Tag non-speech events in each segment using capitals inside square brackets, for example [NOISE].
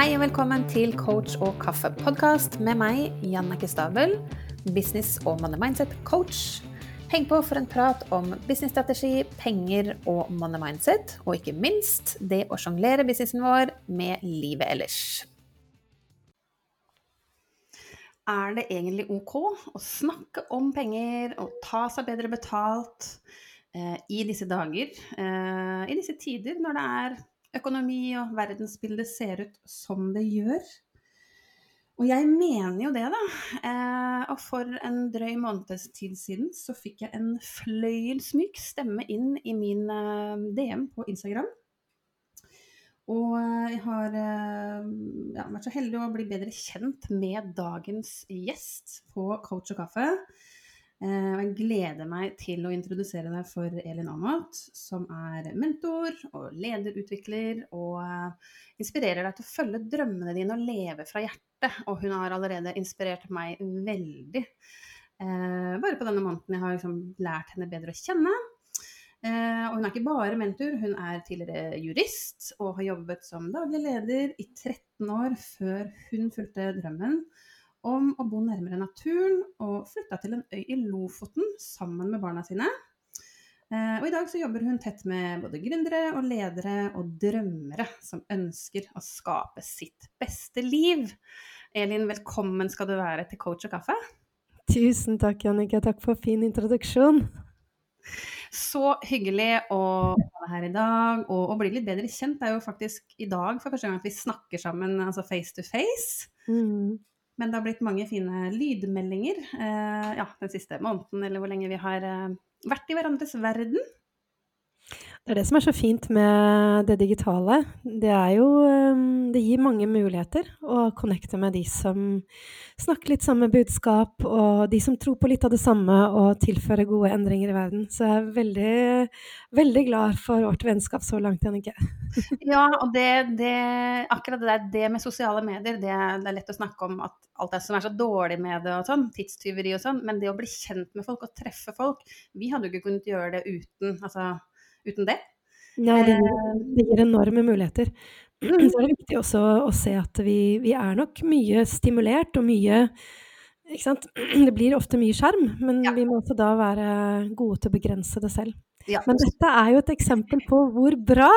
Hei og velkommen til Coach og kaffe-podkast med meg, Jannike Stabel, business- og money mindset-coach. Heng på for en prat om businessstrategi, penger og money mindset, og ikke minst det å sjonglere businessen vår med livet ellers. Er det egentlig ok å snakke om penger og ta seg bedre betalt eh, i disse dager, eh, i disse tider, når det er økonomi og verdensbildet ser ut som det gjør. Og jeg mener jo det, da. Eh, og for en drøy måneds tid siden så fikk jeg en fløyelsmyk stemme inn i min eh, DM på Instagram. Og eh, jeg har eh, ja, vært så heldig å bli bedre kjent med dagens gjest på Coach og kaffe. Eh, jeg gleder meg til å introdusere deg for Elin Amat, som er mentor og lederutvikler, og eh, inspirerer deg til å følge drømmene dine og leve fra hjertet. Og hun har allerede inspirert meg veldig. Eh, bare på denne måneden jeg har liksom lært henne bedre å kjenne. og hun er ikke bare mentor, hun er tidligere jurist og har jobbet som daglig leder i 13 år før hun fulgte drømmen om å bo nærmere naturen, og flytta til en øy i Lofoten sammen med barna sine. Eh, og i dag så jobber hun tett med både gründere og ledere og drømmere som ønsker å skape sitt beste liv. Elin, velkommen skal du være til Coach og kaffe. Tusen takk, Jannicke. Takk for fin introduksjon. Så hyggelig å være her i dag, og å bli litt bedre kjent. Det er jo faktisk i dag for første gang at vi snakker sammen altså face to face. Mm. Men det har blitt mange fine lydmeldinger eh, ja, den siste måneden, eller hvor lenge vi har eh, vært i hverandres verden. Det er det som er så fint med det digitale. Det er jo ehm, Det gir mange muligheter å connecte med de som snakker litt samme budskap, og de som tror på litt av det samme og tilfører gode endringer i verden. Så jeg er veldig, veldig glad for vårt vennskap så langt, Jannicke. [LAUGHS] ja, og det, det, akkurat det der, det med sosiale medier, det, det, er lett å snakke om at alt det som er så dårlig med det og sånn, tidstyveri og sånn, men det å bli kjent med folk og treffe folk Vi hadde jo ikke kunnet gjøre det uten altså uten det. Nei, det gir, eh, det gir enorme muligheter. [CLEARS THROAT] Så er det viktig også å se at vi, vi er nok mye stimulert og mye ikke sant? [CLEARS THROAT] Det blir ofte mye skjerm, men ja. vi må også da være gode til å begrense det selv. Ja. Men dette er jo et eksempel på hvor bra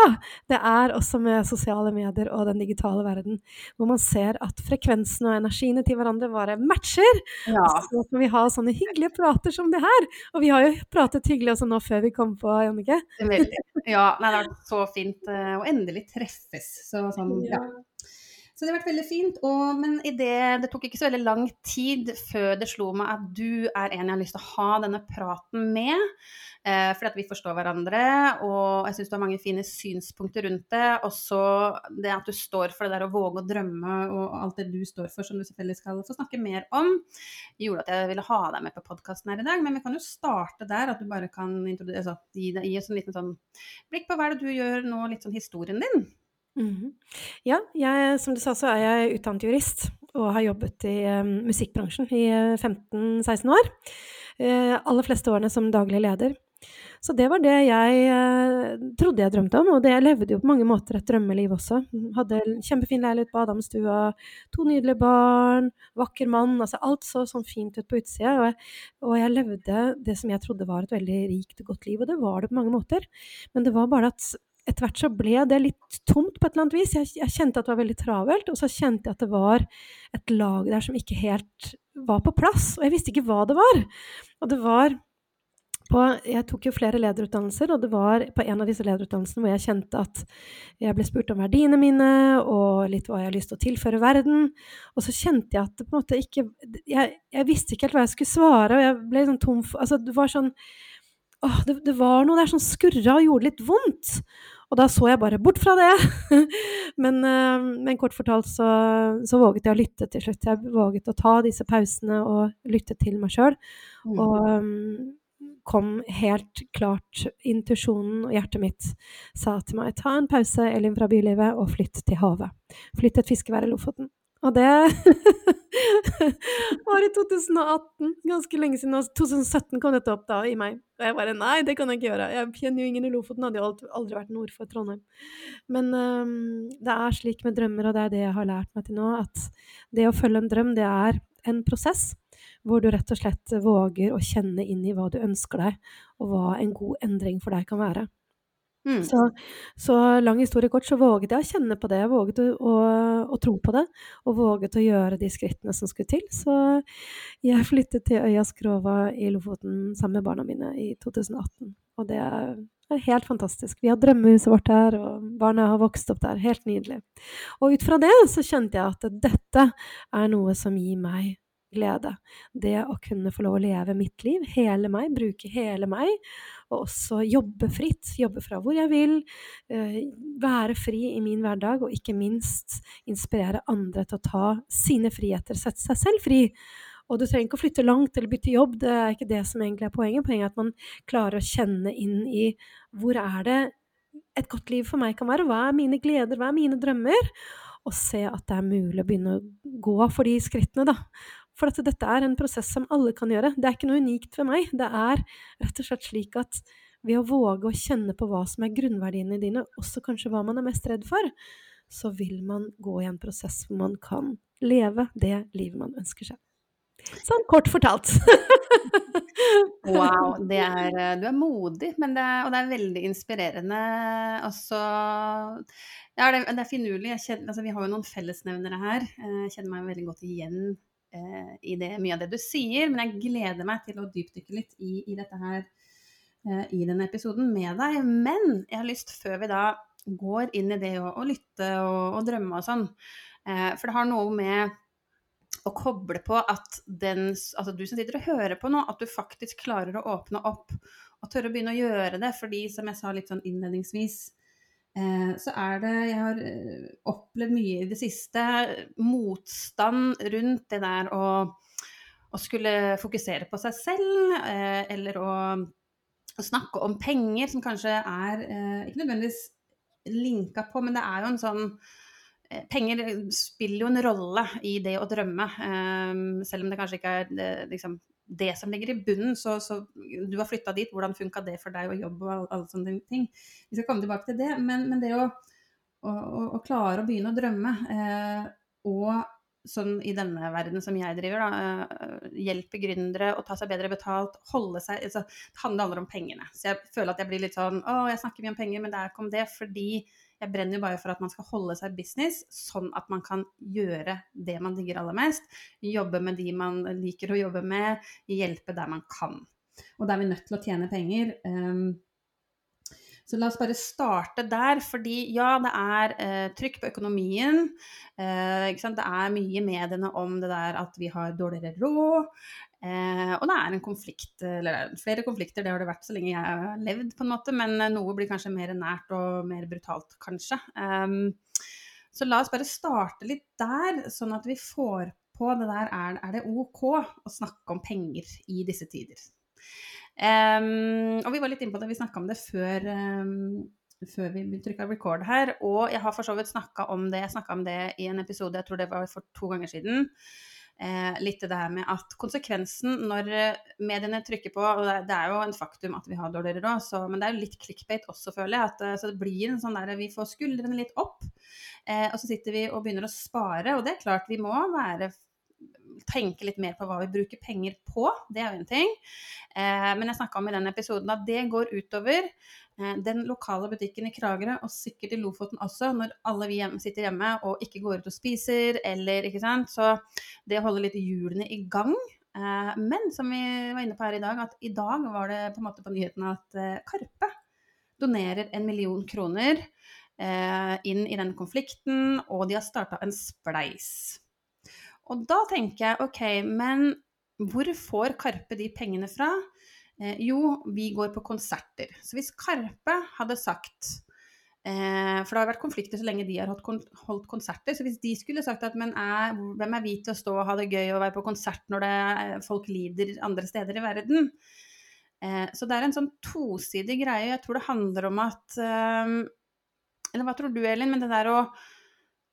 det er også med sosiale medier og den digitale verden, hvor man ser at frekvensen og energiene til hverandre bare matcher. Ja. Så kan vi ha sånne hyggelige prater som det her. Og vi har jo pratet hyggelig også nå før vi kom på, Jannike. Ja, nei, det har vært så fint eh, å endelig treffes. Så sånn, ja. Det har vært veldig fint. Og, men det, det, tok ikke så veldig lang tid før det slo meg at du er en jeg har lyst til å ha denne praten med. Eh, fordi at vi forstår hverandre, og jeg syns du har mange fine synspunkter rundt det. Og så det at du står for det der å våge å drømme og alt det du står for, som du selvfølgelig skal få snakke mer om, gjorde at jeg ville ha deg med på podkasten her i dag. Men vi kan jo starte der, at du bare kan altså, gi, gi oss en liten sånn blikk på hva er du gjør nå, litt sånn historien din. Mm -hmm. Ja, jeg, som du sa, så er jeg utdannet jurist og har jobbet i um, musikkbransjen i 15-16 eh, år. Uh, aller fleste årene som daglig leder. Så det var det jeg uh, trodde jeg drømte om, og det jeg levde jo på mange måter et drømmeliv også. Hadde kjempefin leilighet på Adamstua, to nydelige barn, vakker mann. Altså alt så sånn fint ut på utsida. Og, og, jeg levde det som jeg trodde var et veldig rikt og godt liv, og det var det på mange måter. Men det var bare at etter hvert så ble det litt tomt på et eller annet vis. Jeg, jeg, kjente at det var veldig travelt, og så kjente jeg at det var et lag der som ikke helt var på plass. Og jeg visste ikke hva det var. Og det var på, jeg tok jo flere lederutdannelser, og det var på en av disse lederutdannelsene hvor jeg kjente at jeg ble spurt om verdiene mine, og litt hva jeg har lyst til å tilføre verden. Og så kjente jeg at det på en måte ikke Jeg, jeg visste ikke helt hva jeg skulle svare, og jeg ble sånn tom for Altså, det var sånn åh, det, det, var noe der som skurra og gjorde litt vondt. Og da så jeg bare bort fra det. [LAUGHS] men, eh, men, kort fortalt så, så, våget jeg å lytte til slutt. Jeg våget å ta disse pausene og lytte til meg sjøl. Mm. Og um, kom helt klart Intuisjonen og hjertet mitt sa til meg ta en pause, Elin fra bylivet, og flytt til havet. Flytt til et fiskevær i Lofoten. Og det [LAUGHS] var i 2018, ganske lenge siden. 2017 kom dette opp da i meg. Og jeg bare nei, det kan jeg ikke gjøre. Jeg kjenner jo ingen i Lofoten, hadde jo aldri vært nord for Trondheim. Men um, det er slik med drømmer, og det er det jeg har lært meg til nå, at det å følge en drøm, det er en prosess hvor du rett og slett våger å kjenne inn i hva du ønsker deg, og hva en god endring for deg kan være. Mm. Så, så, lang historie kort, så våget jeg å kjenne på det. Jeg våget å, å, å, tro på det, og våget å gjøre de skrittene som skulle til. Så jeg flyttet til øya Skrova i Lofoten sammen med barna mine i 2018. Og det er, helt fantastisk. Vi har drømmehuset vårt der, og barna har vokst opp der. Helt nydelig. Og ut fra det så kjente jeg at dette er noe som gir meg glede. Det å kunne få lov å leve mitt liv, hele meg, bruke hele meg, og også jobbe fritt, jobbe fra hvor jeg vil, eh, være fri i min hverdag, og ikke minst inspirere andre til å ta sine friheter, sette seg selv fri. Og du trenger ikke å flytte langt eller bytte jobb, det er ikke det som egentlig er poenget. Poenget er at man klarer å kjenne inn i hvor er det et godt liv for meg kan være, hva er mine gleder, hva er mine drømmer? Og se at det er mulig å begynne å gå for de skrittene, da. For at dette er en prosess som alle kan gjøre. Det er ikke noe unikt ved meg. Det er rett og slett slik at ved å våge å kjenne på hva som er grunnverdiene dine, også kanskje hva man er mest redd for, så vil man gå i en prosess hvor man kan leve det livet man ønsker seg. Sånn kort fortalt. [LAUGHS] wow. Er, eh, du er modig, det er, og det er veldig inspirerende. Også, ja, det, det er finurlig. Altså, vi har jo noen fellesnevnere her. Eh, jeg kjenner meg veldig godt igjen eh, i det, mye av det du sier, men jeg gleder meg til å dypdykke litt i, i dette her eh, i denne episoden med deg. Men jeg har lyst, før vi da går inn i det å, å lytte og, og, drømme og sånn, eh, for det har noe med å koble på at den, altså du som sitter og hører på nå, at du faktisk klarer å åpne opp og tørre å begynne å gjøre det. Fordi, som jeg sa litt sånn innledningsvis, så er det Jeg har eh, opplevd mye i det siste motstand rundt det der å, å skulle fokusere på seg selv, eh, eller å, å, snakke om penger, som kanskje er ikke nødvendigvis linka på, men det er jo en sånn Penger spiller jo en rolle i det å drømme, selv om det kanskje ikke er liksom, det som ligger i bunnen. Så, så du har flytta dit, hvordan funka det for deg og jobb og alle sånne ting. Vi skal komme tilbake til det. Men, men det å, å, å, klare å begynne å drømme, eh, og sånn i denne verden som jeg driver, da, eh, hjelpe gründere å ta seg bedre betalt, holde seg altså, Det handler om pengene. Så jeg føler at jeg blir litt sånn Å, jeg snakker mye om penger, men det er ikke om det. Fordi jeg brenner jo bare for at man skal holde seg business, sånn at man kan gjøre det man digger aller mest. Jobbe med de man liker å jobbe med, hjelpe der man kan. Og da er vi nødt til å tjene penger. Um, så la oss bare starte der, fordi ja, det er eh, trykk på økonomien. Eh, det er mye i mediene om det der at vi har dårligere råd. Eh, og det er en konflikt, eller flere konflikter, det har det vært så lenge jeg har levd, på en måte, men noe blir kanskje mer nært og mer brutalt, kanskje. Eh, så la oss bare starte litt der, sånn at vi får på det der er, er det OK å snakke om penger i disse tider? Um, og vi var litt inne på det, vi snakka om det før, um, før vi trykka record her. Og jeg har for så vidt snakka om det, jeg snakka om det i en episode, jeg tror det var for to ganger siden eh, litt det her med at konsekvensen når eh, mediene trykker på Og det er jo en faktum at vi har dårligere råd, men det er jo litt clickbait også, føler jeg. At, eh, så det blir en sånn der vi får skuldrene litt opp, eh, og så sitter vi og begynner å spare. Og det er klart, vi må være tenke litt mer på hva vi bruker penger på. Det er jo en ting. Eh, men jeg snakka om i den episoden at det går utover Eh, den lokale butikken i Kragerø, og sikkert i Lofoten også, når alle vi sitter hjemme og ikke går ut og spiser, eller ikke sant. Så det å holde litt hjulene i gang. Eh, men som vi var inne på her i dag, at i dag var det på en måte på nyhetene at eh, Karpe donerer en million kroner inn i den konflikten, og de har starta en spleis. Og da tenker jeg OK, men hvor får Karpe de pengene fra? Eh, jo, vi går på konserter. Så hvis Karpe hadde sagt eh, For det har vært konflikter så lenge de har holdt konserter. Så hvis de skulle sagt at men er, hvem er vi til å stå og ha det gøy og være på konsert når det, folk lider andre steder i verden? Eh, så det er en sånn tosidig greie. Jeg tror det handler om at eh, Eller hva tror du, Elin? Men det der å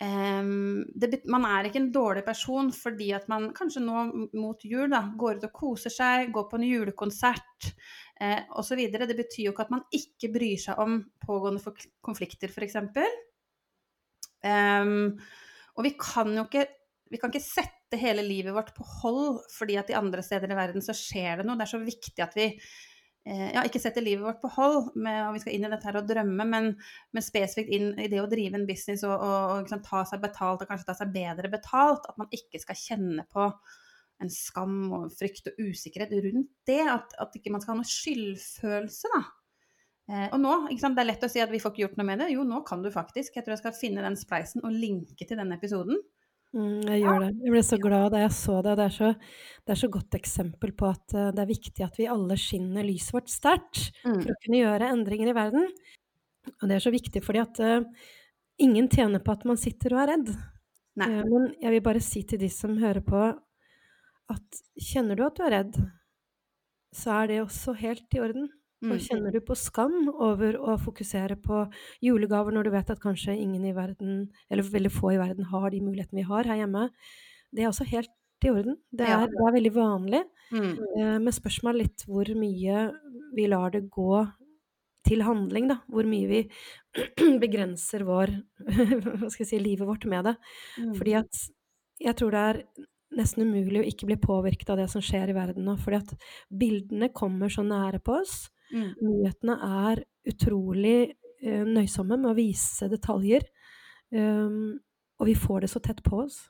Um, det, man er ikke en dårlig person fordi at man kanskje nå mot jul da, går ut og koser seg, går på en julekonsert eh, osv. Det betyr jo ikke at man ikke bryr seg om pågående konflikter, f.eks. Um, og vi kan jo ikke vi kan ikke sette hele livet vårt på hold fordi at de andre steder i verden så skjer det noe. Det er så viktig at vi ja, ikke setter livet vårt på hold, med, og vi skal inn i dette her og drømme, men, men spesifikt inn i det å drive en business og, og, og liksom, ta seg betalt, og kanskje ta seg bedre betalt. At man ikke skal kjenne på en skam og frykt og usikkerhet rundt det. At, at ikke man skal ha noe skyldfølelse, da. Eh, og nå, Det er lett å si at vi får ikke gjort noe med det. Jo, nå kan du faktisk. Jeg tror jeg skal finne den spleisen og linke til denne episoden. Mm, jeg gjør det. Jeg ble så glad da jeg så det. Det er så, det er så godt eksempel på at uh, det er viktig at vi alle skinner lyset vårt sterkt mm. for å kunne gjøre endringer i verden. Og det er så viktig fordi at uh, ingen tjener på at man sitter og er redd. Uh, men jeg vil bare si til de som hører på, at kjenner du at du er redd, så er det også helt i orden. Og mm. kjenner du på skam over å fokusere på julegaver når du vet at kanskje ingen i verden, eller veldig få i verden, har de mulighetene vi har her hjemme? Det er også helt i orden. Det er, det er veldig vanlig. Mm. Eh, men spørsmålet litt hvor mye vi lar det gå til handling, da. Hvor mye vi [CLEARS THROAT] begrenser vår [LAUGHS] Hva skal jeg si livet vårt med det. Mm. Fordi at jeg tror det er nesten umulig å ikke bli påvirket av det som skjer i verden nå. Fordi at bildene kommer så nære på oss. Mm. Nyhetene er utrolig eh, nøysomme med å vise detaljer. Um, og vi får det så tett på oss.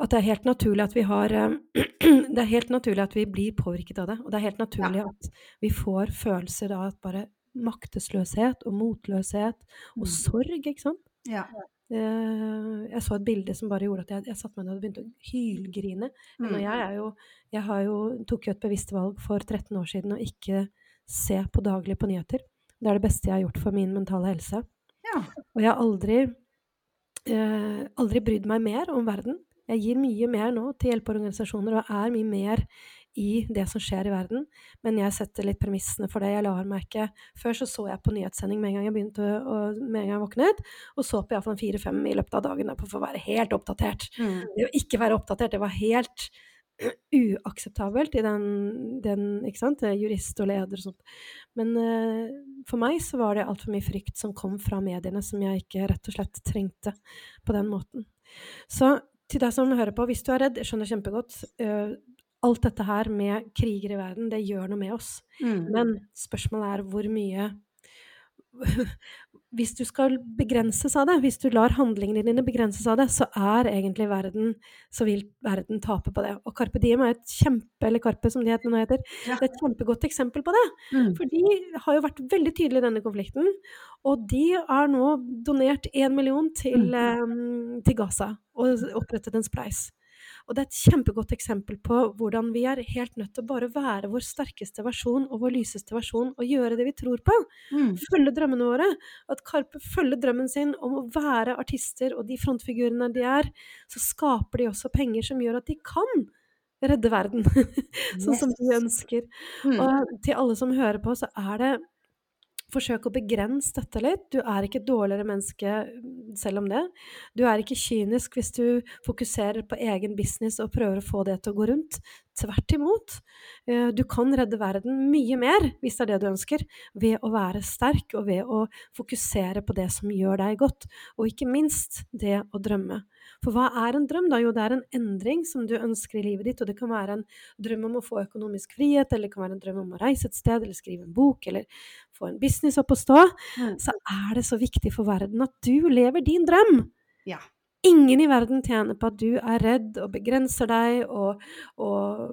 At det er helt naturlig at vi har uh, [CLEARS THROAT] Det er helt naturlig at vi blir påvirket av det. Og det er helt naturlig ja. at vi får følelser av at bare maktesløshet og motløshet og mm. sorg, ikke sant? Ja. Uh, jeg så et bilde som bare gjorde at jeg, jeg satte meg ned og begynte å hylgrine. Mm. jeg er jo Jeg har jo, tok jo et bevisst valg for 13 år siden å ikke se på daglig på nyheter. Det er det beste jeg har gjort for min mentale helse. Ja. Og jeg har aldri, eh, aldri brydd meg mer om verden. Jeg gir mye mer nå til hjelpeorganisasjoner og er mye mer i det som skjer i verden, men jeg setter litt premissene for det. Jeg lar meg ikke Før så så jeg på nyhetssending med en gang jeg begynte å, med en gang jeg våknet, og så på iallfall fire-fem i løpet av dagen for å være helt oppdatert. Mm. Det å ikke være oppdatert, det var helt uakseptabelt i den, den, ikke sant, jurist og leder og sånt. Men uh, for meg så var det altfor mye frykt som kom fra mediene, som jeg ikke rett og slett trengte på den måten. Så til deg som hører på, hvis du er redd, jeg skjønner kjempegodt. Uh, alt dette her med kriger i verden, det gjør noe med oss. Mm. Men spørsmålet er hvor mye hvis du skal begrenses av det, hvis du lar handlingene dine begrenses av det, så er egentlig verden Så vil verden tape på det. Og Carpe Diem er et kjempe eller Carpe, som de heter nå heter, ja. det er et kjempegodt eksempel på det. Mm. For de har jo vært veldig tydelige i denne konflikten. Og de har nå donert én million til, mm. um, til Gaza og opprettet en spleis. Og det er et kjempegodt eksempel på hvordan vi er helt nødt til å bare være vår sterkeste versjon og vår lyseste versjon og gjøre det vi tror på. Mm. Følge drømmene våre. At Karpe følger drømmen sin om å være artister og de frontfigurene de er. Så skaper de også penger som gjør at de kan redde verden, [LAUGHS] sånn yes. som de ønsker. Mm. Og til alle som hører på, så er det Forsøk å begrense dette litt. Du er ikke et dårligere menneske mm, selv om det. Du er ikke kynisk hvis du fokuserer på egen business og prøver å få det til å gå rundt. Tvert imot. Eh, du kan redde verden mye mer, hvis det er det du ønsker, ved å være sterk og ved å fokusere på det som gjør deg godt, og ikke minst det å drømme. For hva er en drøm, da? Jo, det er en endring som du ønsker i livet ditt, og det kan være en drøm om å få økonomisk frihet, eller det kan være en drøm om å reise et sted, eller skrive en bok, eller få en business opp å stå. Mm. Så er det så viktig for verden at du lever din drøm. Ja. Ingen i verden tjener på at du er redd og begrenser deg og, og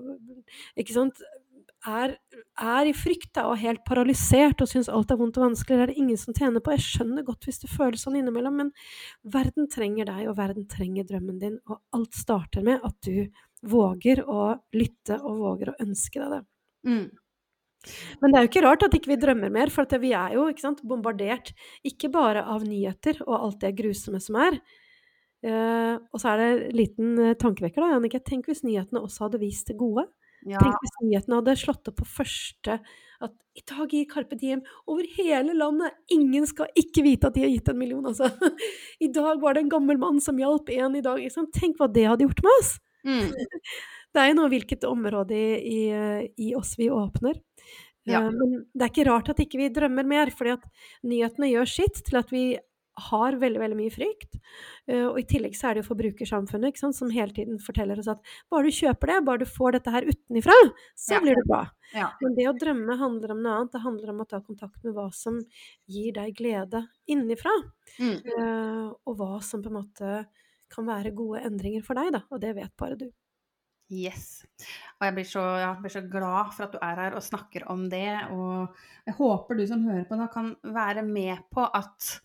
Ikke sant? Er, er, i frykt da, og helt paralysert og syns alt er vondt og vanskelig, det er det ingen som tjener på. Jeg skjønner godt hvis det føles sånn innimellom, men verden trenger deg, og verden trenger drømmen din. Og alt starter med at du våger å lytte og våger å ønske deg det. Mm. Men det er jo ikke rart at ikke vi drømmer mer, for vi er jo ikke sant, bombardert ikke bare av nyheter og alt det grusomme som er. Uh, og så er det en liten uh, tankevekker, da, Jannicke. Tenk hvis nyhetene også hadde vist det gode. Ja. Tenk hvis nyhetene hadde slått opp på første at i dag gir Carpe Diem over hele landet. Ingen skal ikke vite at de har gitt en million, altså. [LAUGHS] I dag var det en gammel mann som hjalp en i dag. Liksom. Tenk hva det hadde gjort med oss! Mm. [LAUGHS] Det er jo noe hvilket område i, i, i oss vi åpner. Ja. Eh, Men det er ikke rart at ikke vi drømmer mer, fordi at nyhetene gjør sitt til at vi har veldig, veldig mye frykt. Eh, Og i tillegg så er det jo forbrukersamfunnet sant, som hele tiden forteller oss at bare du kjøper det, bare du får dette her utenifra, så Ja. blir det bra. Ja. Men det å drømme handler om noe annet. Det handler om å ta kontakt med hva som gir deg glede innifra. Mm. Uh, og hva som på en måte kan være gode endringer for deg, da. Og det vet bare du. Yes. Og jeg blir, så, jeg blir så glad for at du er her og snakker om det. Og jeg håper du som hører på da kan være med på at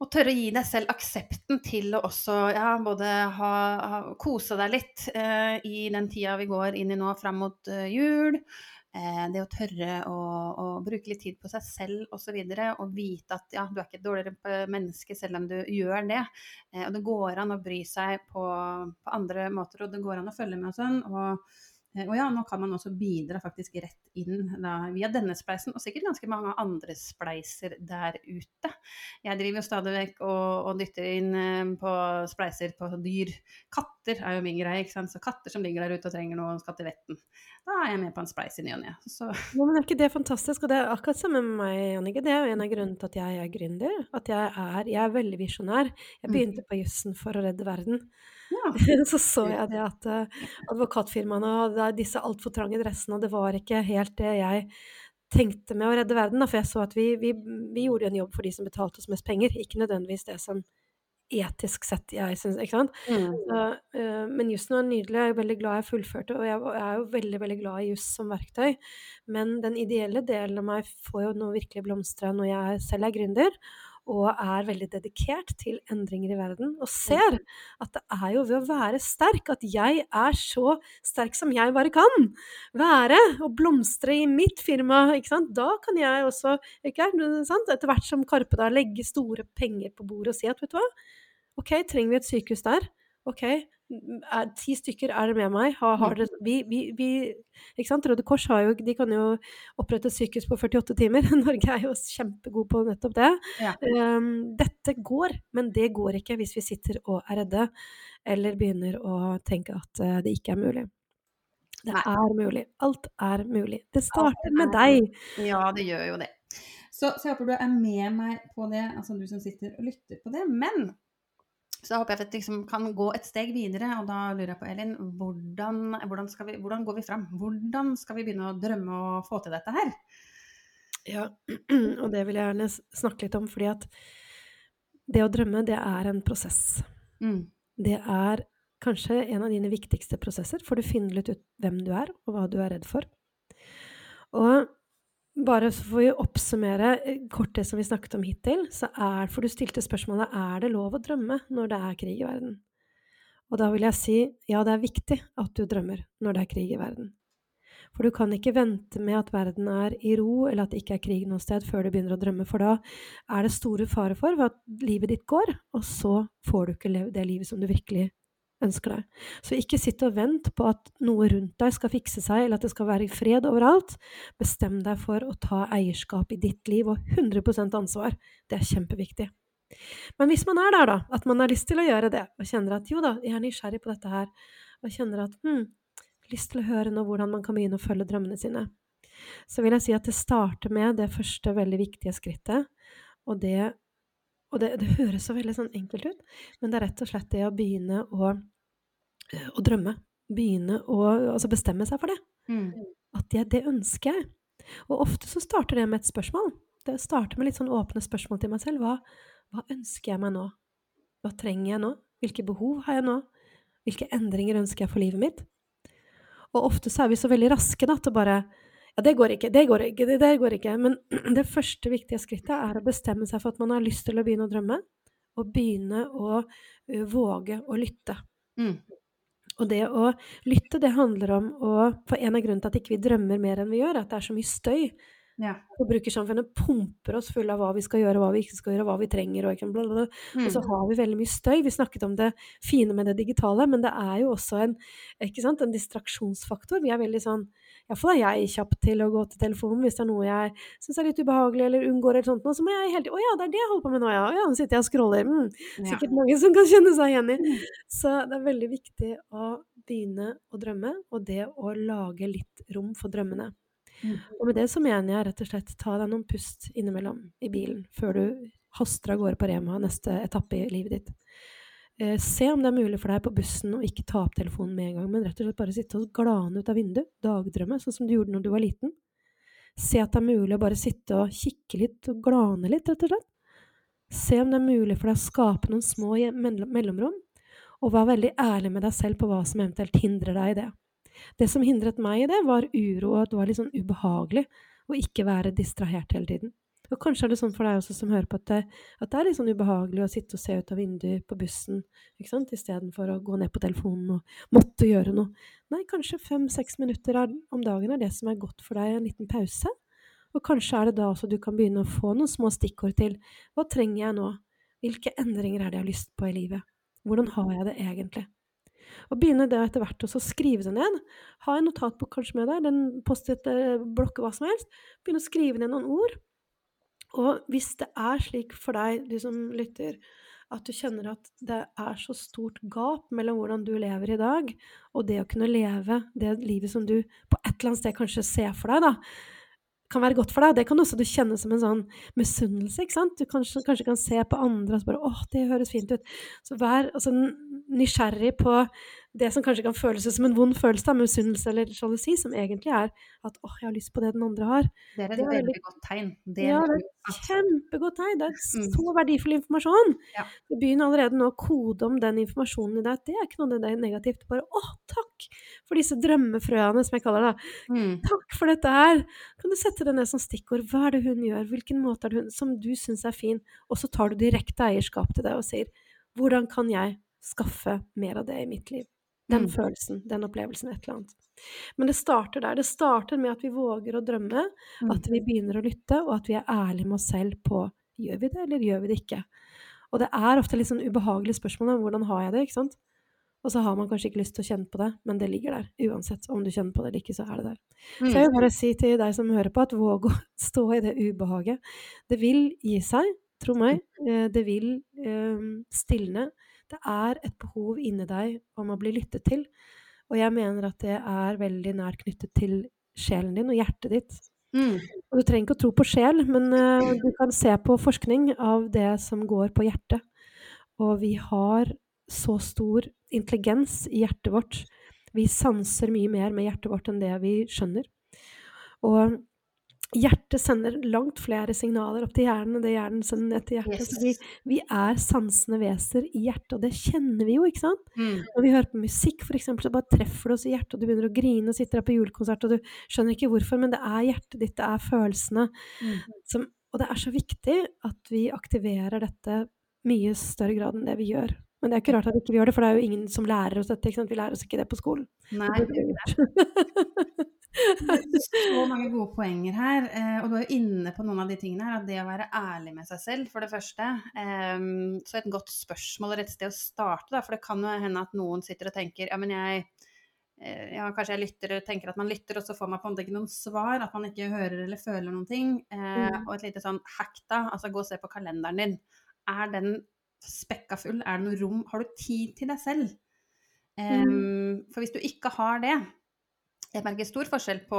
å tørre å gi deg selv aksepten til å også ja, både ha, ha, kose deg litt eh, i den tida vi går inn i nå fram mot eh, jul. Eh, det å tørre å, å bruke litt tid på seg selv osv. Og, så og vite at ja, du er ikke et dårligere menneske selv om du gjør det. Eh, og det går an å bry seg på, på andre måter, og det går an å følge med og sånn. Og, og ja, nå kan man også bidra faktisk rett inn da, via denne spleisen, og sikkert ganske mange andre spleiser der ute. Jeg driver jo stadig vekk og, og dytter inn eh, på spleiser på dyr. Katter er jo min greie, ikke sant. Så katter som ligger der ute og trenger noe skal til vetten. Da er jeg med på en spleis i ny og ne. [LAUGHS] Ja, men er ikke det fantastisk? Og det er akkurat samme med meg, Annike. Det er jo en av grunnene til at jeg er gründer. At jeg er, jeg er veldig visjonær. Jeg Mm. begynte på jussen for å redde verden. ja. [LAUGHS] Så så jeg det at eh, advokatfirmaene hadde disse altfor trange dressene, og det var ikke helt det jeg tenkte med å redde verden. Da, for jeg så at vi, vi, vi gjorde en jobb for de som betalte oss mest penger, ikke nødvendigvis det som etisk sett jeg syns Ikke sant? Mm. Så, uh, men jussen var nydelig, jeg er veldig glad jeg fullførte, og jeg, jeg er jo veldig veldig glad i juss som verktøy. Men den ideelle delen av meg får jo nå virkelig blomstre når jeg selv er gründer, og er veldig dedikert til endringer i verden, og ser at det er jo ved å være sterk at jeg er så sterk som jeg bare kan være, og blomstre i mitt firma, ikke sant. Da kan jeg også, ikke sant, etter hvert som Karpe da, legge store penger på bordet og si at vet du hva, ok, trenger vi et sykehus der? Ok, er, ti stykker er det med meg? Har, har det, vi, vi, vi, ikke sant? Røde Kors har jo, de kan jo opprette et sykehus på 48 timer. [LAUGHS] Norge er jo kjempegod på nettopp det. Ja. Um, dette går, men det går ikke hvis vi sitter og er redde, eller begynner å tenke at uh, det ikke er mulig. Det Nei. er mulig. Alt er mulig. Det starter med deg. Ja, det gjør jo det. Så, så jeg håper du er med meg på det, altså du som sitter og lytter på det. Men så håper jeg at vi liksom kan gå et steg videre, og da lurer jeg på, Elin, hvordan, hvordan, vi, hvordan går vi fram? Hvordan skal vi begynne å drømme og få til dette her? Ja, [CLEARS THROAT] og det vil jeg gjerne snakke litt om, fordi at det å drømme, det er en prosess. Mm. Det er kanskje en av dine viktigste prosesser, for du finner litt ut hvem du er, og hva du er redd for. Og bare for å oppsummere eh, kort det som vi snakket om hittil, så er, for du stilte spørsmålet er det lov å drømme når det er krig i verden. Og da vil jeg si ja, det er viktig at du drømmer når det er krig i verden. For du kan ikke vente med at verden er i ro, eller at det ikke er krig noe sted, før du begynner å drømme, for da er det store fare for at livet ditt går, og så får du ikke det livet som du virkelig ønsker deg. Så ikke sitt og vent på at noe rundt deg skal fikse seg, eller at det skal være fred overalt. Bestem deg for å ta eierskap i ditt liv, og 100% ansvar. Det er kjempeviktig. Men hvis man er der, da, at man har lyst til å gjøre det, og kjenner at jo da, jeg er nysgjerrig på dette her, og kjenner at hm, lyst til å høre nå hvordan man kan begynne å følge drømmene sine, så vil jeg si at det starter med det første veldig viktige skrittet, og det og det, det høres så veldig sånn enkelt ut, men det er rett og slett det å begynne å, å drømme. Begynne å altså bestemme seg for det. Mm. At jeg, det ønsker jeg. Og ofte så starter det med et spørsmål. Det starter med litt sånn åpne spørsmål til meg selv. Hva, hva ønsker jeg meg nå? Hva trenger jeg nå? Hvilke behov har jeg nå? Hvilke endringer ønsker jeg for livet mitt? Og ofte så er vi så veldig raske da, til å bare ja, det går ikke, det går ikke, det der går ikke. Men [CLEARS THROAT] det første viktige skrittet er å bestemme seg for at man har lyst til å begynne å drømme, og begynne å uh, våge å lytte. Mm. Og det å lytte, det handler om å For en av grunnene til at ikke vi drømmer mer enn vi gjør, er at det er så mye støy Ja. Forbrukersamfunnet pumper oss fulle av hva vi skal gjøre, hva vi ikke skal gjøre, hva vi trenger, og, bla, bla, bla. og så Mm. har vi veldig mye støy. Vi snakket om det fine med det digitale, men det er jo også en, ikke sant, en distraksjonsfaktor. Vi er veldig sånn Iallfall er jeg kjapp til å gå til telefonen hvis det er noe jeg syns er litt ubehagelig eller unngår eller sånt noe, så må jeg tiden Å ja, det er det jeg holder på med nå, ja. Å ja, nå sitter jeg og scroller. Mm. Ja. Sikkert mange som kan kjenne seg igjen i. Mm. Så det er veldig viktig å begynne å drømme, og det å lage litt rom for drømmene. Mm. Og med det så mener jeg rett og slett ta deg noen pust innimellom i bilen før du haster av gårde på Rema neste etappe i livet ditt. Eh, se om det er mulig for deg på bussen å ikke ta opp telefonen med en gang, men rett og slett bare sitte og glane ut av vinduet, dagdrømme, sånn som du gjorde når du var liten. Se at det er mulig å bare sitte og kikke litt og glane litt, rett og slett. Se om det er mulig for deg å skape noen små mellomrom, og vær veldig ærlig med deg selv på hva som eventuelt hindrer deg i det. Det som hindret meg i det, var uro, og at det var litt sånn ubehagelig å ikke være distrahert hele tiden. Og kanskje er det sånn for deg også som hører på at det, at det er litt sånn ubehagelig å sitte og se ut av vinduet på bussen, ikke sant, istedenfor å gå ned på telefonen og måtte gjøre noe. Nei, kanskje fem-seks minutter er, om dagen er det som er godt for deg, en liten pause. Og kanskje er det da også du kan begynne å få noen små stikkord til hva trenger jeg nå? Hvilke endringer er det jeg har lyst på i livet? Hvordan har jeg det egentlig? Og begynne det etter hvert å skrive det ned. Ha en notatbok kanskje med deg, den Post-it-blokk, hva som helst. Begynne å skrive ned noen ord. Og hvis det er slik for deg, du som lytter, at du kjenner at det er så stort gap mellom hvordan du lever i dag, og det å kunne leve det livet som du på et eller annet sted kanskje ser for deg, da, kan være godt for deg. Det kan også du kjenne som en sånn misunnelse. ikke sant? Du kanskje, kanskje kan se på andre og så bare åh, det høres fint ut. Så vær altså, nysgjerrig på det som kanskje kan føles som en vond følelse, da, misunnelse eller sjalusi, som egentlig er at åh, jeg har lyst på det den andre har. Det er et Det er veldig godt tegn. Det Ja, det er et kjempegodt tegn. Det er Mm. så verdifull informasjon. Ja. Begynn allerede nå å kode om den informasjonen i deg. Det er ikke noe det negativt. Bare å, takk for disse drømmefrøene, som jeg kaller det. Mm. Takk for dette her. Kan du sette det ned som stikkord? Hva er det hun gjør? Hvilken måte er det hun som du syns er fin? Og så tar du direkte eierskap til det og sier hvordan kan jeg skaffe mer av det i mitt liv? Den Mm. følelsen, den opplevelsen, et eller annet. Men det starter der. Det starter med at vi våger å drømme, Mm. at vi begynner å lytte, og at vi er ærlige med oss selv på gjør vi det, eller gjør vi det ikke. Og det er ofte litt sånn ubehagelige spørsmål om hvordan har jeg det, ikke sant. Og så har man kanskje ikke lyst til å kjenne på det, men det ligger der. Uansett om du kjenner på det eller ikke, så er det der. Så jeg Mm. vil bare si til deg som hører på, at våg å [LAUGHS] stå i det ubehaget. Det vil gi seg, tro meg. Eh, Det vil eh, stilne. Det er et behov inni deg om å bli lyttet til. Og jeg mener at det er veldig nært knyttet til sjelen din og hjertet ditt. Mm. Og du trenger ikke å tro på sjel, men uh, du kan se på forskning av det som går på hjertet. Og vi har så stor intelligens i hjertet vårt. Vi sanser mye mer med hjertet vårt enn det vi skjønner. Og hjertet sender langt flere signaler opp til hjernen enn det hjernen sender ned til hjertet. Så vi, vi er sansende veser i hjertet, og det kjenner vi jo, ikke sant? Mm. Når vi hører på musikk, eksempel, så bare treffer det oss i hjertet, og du begynner å grine og sitter her på julekonsert, og du skjønner ikke hvorfor, men det er hjertet ditt, det er følelsene. Mm. Som, og det er så viktig at vi aktiverer dette mye større grad enn det vi gjør. Men det er ikke rart at ikke vi gjør det, for det er jo ingen som lærer oss dette. ikke? Vi lærer oss ikke det på skolen. Nei, Det. [LAUGHS] så mange gode poenger her. eh, Og du er jo inne på noen av de tingene her. At det å være ærlig med seg selv, for det første. Ehm, Så et godt spørsmål og et sted å starte, da. For det kan jo hende at noen sitter og tenker ja, men jeg eh, ja, kanskje jeg lytter og tenker at man lytter, og så får man på en måte ikke noen svar. At man ikke hører eller føler noen ting. Eh, Mm. Og et lite sånn hack, da. Altså gå og se på kalenderen din. Er den spekka full? Er det noe rom? Har du tid til deg selv? Ehm, for hvis du ikke har det Jeg merker stor forskjell på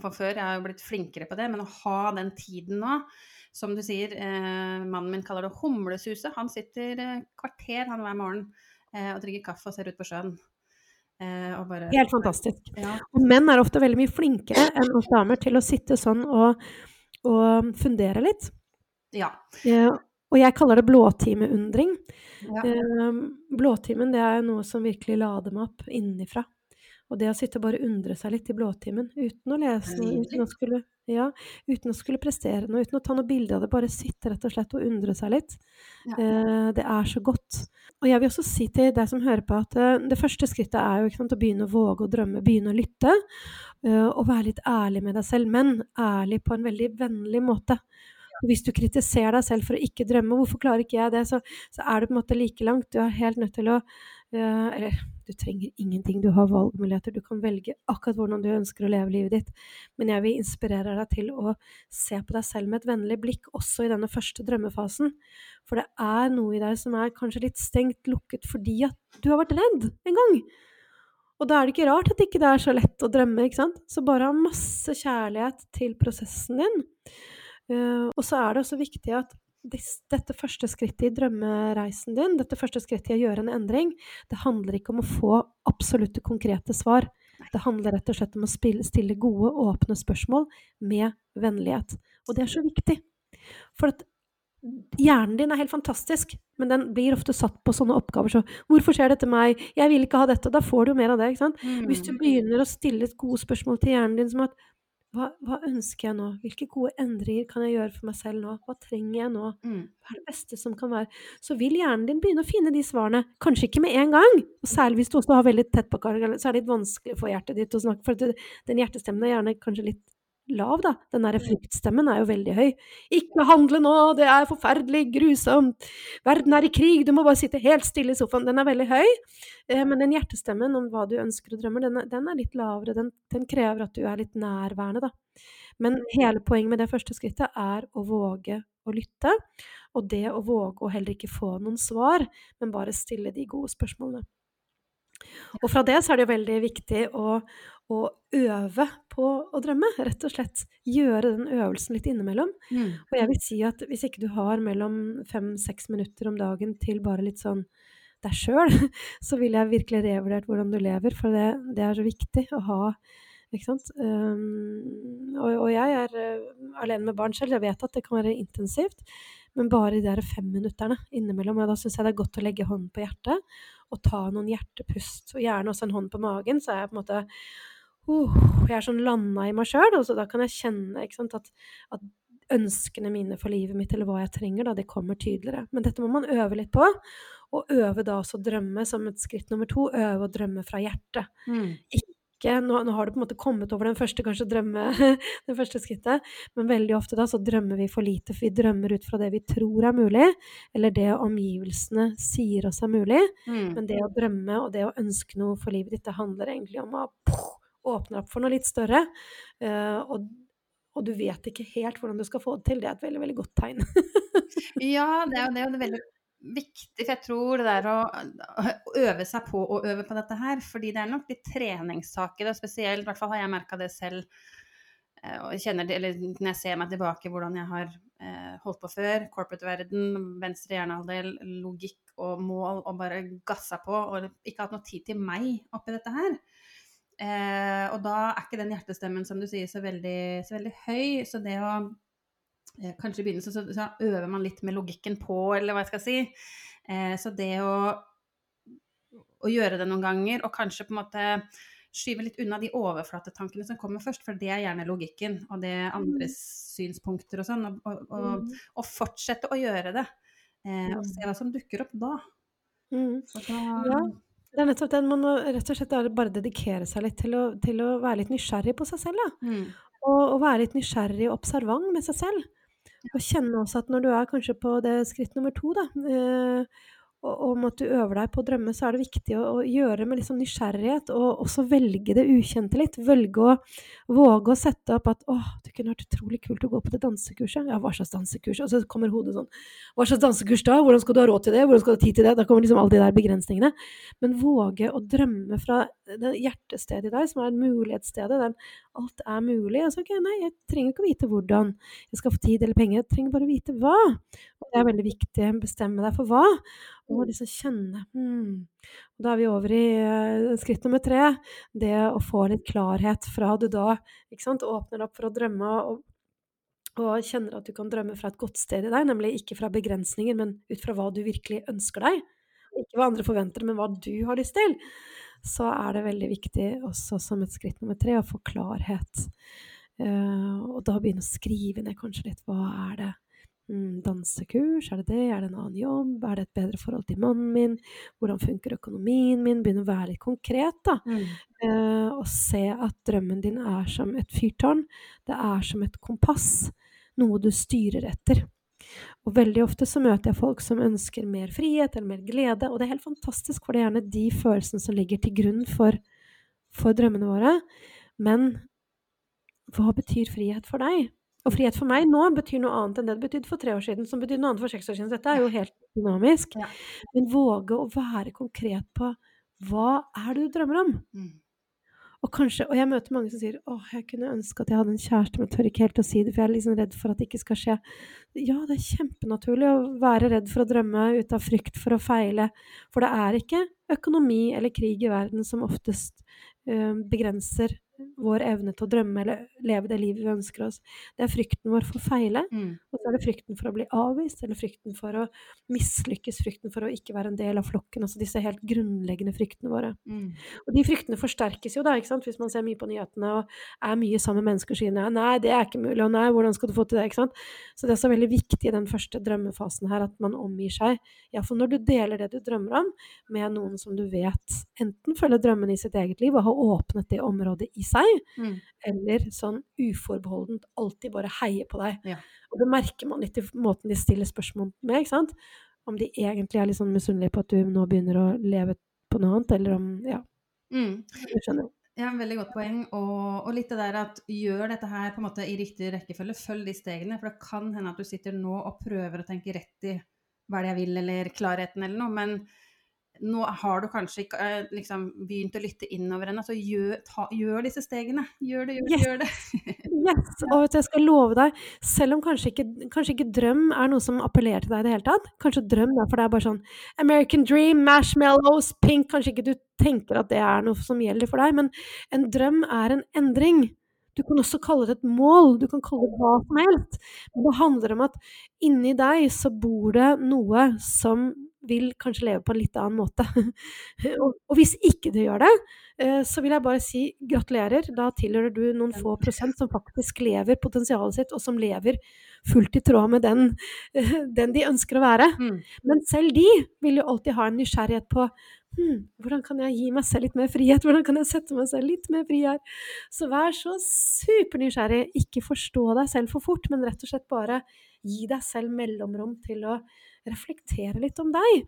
på før, jeg har jo blitt flinkere på det, men å ha den tiden nå Som du sier, eh, mannen min kaller det humlesuset. Han sitter eh, kvarter han hver morgen eh, og drikker kaffe og ser ut på sjøen. Eh, og bare Helt fantastisk. Ja. Og menn er ofte veldig mye flinkere enn oss damer til å sitte sånn og, og fundere litt. ja. Eh, og jeg kaller det blåtimeundring. ja. Eh, blåtimen det er noe som virkelig lader meg opp innenfra. Og det å sitte og bare undre seg litt i blåtimen uten å lese noe, uten å skulle Ja, uten å skulle prestere noe, uten å ta noe bilde av det, bare sitte rett og slett og undre seg litt. Ja. Eh, det er så godt. Og jeg vil også si til deg som hører på at eh, det første skrittet er jo ikke sant, å begynne å våge å drømme, begynne å lytte. eh, og være litt ærlig med deg selv, men ærlig på en veldig vennlig måte. Hvis du kritiserer deg selv for å ikke drømme, hvorfor klarer ikke jeg det, så, så er du på en måte like langt. Du er helt nødt til å Eller du trenger ingenting, du har valgmuligheter. Du kan velge akkurat hvordan du ønsker å leve livet ditt. Men jeg vil inspirere deg til å se på deg selv med et vennlig blikk, også i denne første drømmefasen. For det er noe i deg som er kanskje litt stengt, lukket, fordi at du har vært redd en gang. Og da er det ikke rart at ikke det ikke er så lett å drømme, ikke sant. Så bare ha masse kjærlighet til prosessen din. Uh, og så er det også viktig at dette første skrittet i drømmereisen din, dette første skrittet i å gjøre en endring, det handler ikke om å få absolutte konkrete svar. Det handler rett og slett om å stille gode, åpne spørsmål med vennlighet. Og det er så viktig. For at hjernen din er helt fantastisk, men den blir ofte satt på sånne oppgaver så 'Hvorfor skjer dette meg? Jeg vil ikke ha dette.' Da får du jo mer av det. ikke sant? Hvis du mm. begynner å stille gode spørsmål til hjernen din som at hva, hva, ønsker jeg nå? Hvilke gode endringer kan jeg gjøre for meg selv nå? Hva trenger jeg nå? Mm. Hva er det beste som kan være? Så vil hjernen din begynne å finne de svarene. Kanskje ikke med en gang, og særlig hvis du også har veldig tett på karen, så er det litt vanskelig for hjertet ditt å snakke, for den hjertestemmen er gjerne kanskje litt lav, da. Den derre mm. fryktstemmen er jo veldig høy. 'Ikke handle nå, det er forferdelig, grusomt, verden er i krig, du må bare sitte helt stille i sofaen.' Den er veldig høy. Eh, men den hjertestemmen om hva du ønsker og drømmer, den er, den er litt lavere. Den, den, krever at du er litt nærværende, da. Men mm. hele poenget med det første skrittet er å våge å lytte. Og det å våge å heller ikke få noen svar, men bare stille de gode spørsmålene. Og fra det så er det jo veldig viktig å, å øve på å drømme. Rett og slett gjøre den øvelsen litt innimellom. Mm. Og jeg vil si at hvis ikke du har mellom fem-seks minutter om dagen til bare litt sånn deg sjøl, [LAUGHS] så ville jeg virkelig revurdert hvordan du lever, for det, det, er så viktig å ha. Ikke sant? Um, og, og, jeg er uh, alene med barn selv, jeg vet at det kan være intensivt. Men bare de der femminutterne innimellom. Og da syns jeg det er godt å legge hånden på hjertet og ta noen hjertepust. Og gjerne også en hånd på magen, så er jeg på en måte uh, Jeg er sånn landa i meg sjøl, og så da kan jeg kjenne sant, at, at, ønskene mine for livet mitt, eller hva jeg trenger, da, det kommer tydeligere. Men dette må man øve litt på. Og øve da også å drømme som et skritt nummer to. Øve å drømme fra hjertet. Mm. Nå, nå, har du på en måte kommet over den første kanskje drømme, [LAUGHS] det første skrittet, men veldig ofte da så drømmer vi for lite, for vi drømmer ut fra det vi tror er mulig, eller det omgivelsene sier oss er mulig. Mm. Men det å drømme og det å ønske noe for livet ditt, det handler egentlig om å poh, åpne opp for noe litt større. Uh, og, og, du vet ikke helt hvordan du skal få det til. Det er et veldig, veldig godt tegn. [LAUGHS] ja, det er jo det, er veldig viktig, for jeg tror det der å, øve seg på å øve på dette her, fordi det er nok litt treningssaker, og spesielt, i hvert fall har jeg merka det selv. Eh, og kjenner eller Når jeg ser meg tilbake hvordan jeg har eh, holdt på før, corporate-verden, venstre hjernehalvdel, logikk og mål, og bare gassa på, og ikke hatt noe tid til meg oppi dette her. Eh, og da er ikke den hjertestemmen som du sier så veldig, så veldig høy. Så det å Eh, kanskje i begynnelsen så, så, øver man litt med logikken på, eller hva jeg skal si. Eh, så det å, å, gjøre det noen ganger, og kanskje på en måte skyve litt unna de overflatetankene som kommer først, for det er gjerne logikken, og det er andres mm. synspunkter og sånn, og, og, og, mm. og, fortsette å gjøre det. Eh, og se hva som dukker opp da. Mm. da ja. Det er nettopp den. Man må rett og slett bare dedikere seg litt til å, til å være litt nysgjerrig på seg selv. Da. Mm. Og, og, være litt nysgjerrig og observant med seg selv. Og kjenne også at når du er kanskje på det skritt nummer to, da, eh, og om at du øver deg på å drømme, så er det viktig å, å gjøre med sånn nysgjerrighet, og også velge det ukjente litt. Velge å våge å sette opp at åh, det kunne vært utrolig kult å gå på det dansekurset. Ja, hva slags dansekurs? Og så kommer hodet sånn Hva slags dansekurs da? Hvordan skal du ha råd til det? Hvordan skal du ha tid til det? Da kommer liksom alle de der begrensningene. Men våge å drømme fra det hjertestedet i deg, som er mulighetsstedet, der alt er mulig. Altså, ok, nei, jeg trenger ikke å vite hvordan jeg skal få tid eller penger, jeg trenger bare å vite hva. Og det er veldig viktig bestemme deg for hva, og disse kjenne hmm. Da er vi over i uh, skritt nummer tre, det å få litt klarhet fra du da sant, åpner opp for å drømme og, og kjenner at du kan drømme fra et godt sted i deg, nemlig ikke fra begrensninger, men ut fra hva du virkelig ønsker deg. Ikke hva andre forventer, men hva du har lyst til så er det veldig viktig også som et skritt nummer tre å få klarhet Uh, og da begynne å skrive ned kanskje litt hva er det mm, Dansekurs, er det det? Er det en annen jobb? Er det et bedre forhold til mannen min? Hvordan funker økonomien min? Begynne å være litt konkret, da. Mm. Eh, og se at drømmen din er som et fyrtårn. Det er som et kompass. Noe du styrer etter. Og veldig ofte så møter jeg folk som ønsker mer frihet eller mer glede, og det er helt fantastisk, for det er gjerne de følelsene som ligger til grunn for, for drømmene våre. Men hva betyr frihet for deg? Og frihet for meg nå betyr noe annet enn det det betydde for tre år siden, som betydde noe annet for seks år siden. Dette er jo helt dynamisk. Ja. Men våge å være konkret på hva er det du drømmer om? Mm. Og, kanskje, og jeg møter mange som sier åh, jeg kunne ønske at jeg hadde en kjæreste, men tør ikke helt å si det, for jeg er liksom redd for at det ikke skal skje. Ja, det er kjempenaturlig å være redd for å drømme ut av frykt for å feile. For det er ikke økonomi eller krig i verden som oftest uh, begrenser vår evne til å drømme eller leve det livet vi ønsker oss. Det er frykten vår for å feile, mm. og så er det frykten for å bli avvist, eller frykten for å mislykkes, frykten for å ikke være en del av flokken. Altså disse helt grunnleggende fryktene våre. Mm. Og de fryktene forsterkes jo da, ikke sant, hvis man ser mye på nyhetene og er mye sammen med mennesker og sier nei, nei, det er ikke mulig, og nei, hvordan skal du få til det, ikke sant. Så det er så veldig viktig i den første drømmefasen her at man omgir seg, iallfall når du deler det du drømmer om, med noen som du vet enten følger drømmene i sitt eget liv og har åpnet det området i seg, mm. eller sånn uforbeholdent alltid bare heier på deg. Ja. Og det merker man litt i måten de stiller spørsmål med, ikke sant? Om de egentlig er litt sånn misunnelige på at du nå begynner å leve på noe annet, eller om Ja. Mm. Du skjønner. Ja, veldig godt poeng. Og, og, litt det der at gjør dette her på en måte i riktig rekkefølge. Følg de stegene. For det kan hende at du sitter nå og prøver å tenke rett i hva det er jeg vil, eller klarheten eller noe. Men nå har du kanskje ikke eh, liksom, begynt å lytte innover ennå, så gjør, ta, gjør, disse stegene. Gjør det, gjør det, yes. gjør det. [LAUGHS] yes. [LAUGHS] Og vet du, jeg skal love deg, selv om kanskje ikke, kanskje ikke, drøm er noe som appellerer til deg i det hele tatt, kanskje drøm er for det er bare sånn American dream, marshmallows, pink Kanskje ikke du tenker at det er noe som gjelder for deg, men en drøm er en endring. Du kan også kalle det et mål, du kan kalle det hva som helst. Men det handler om at inni deg så bor det noe som vil kanskje leve på en litt annen måte. [LAUGHS] og, og, hvis ikke det gjør det, eh, så vil jeg bare si gratulerer. Da tilhører du noen få prosent som faktisk lever potensialet sitt, og som lever fullt i tråd med den, [LAUGHS] den de ønsker å være. Mm. Men selv de vil jo alltid ha en nysgjerrighet på hm, hvordan kan jeg gi meg selv litt mer frihet? Hvordan kan jeg sette meg selv litt mer fri her? Så vær så supernysgjerrig. Ikke forstå deg selv for fort, men rett og slett bare gi deg selv mellomrom til å reflektere litt om deg.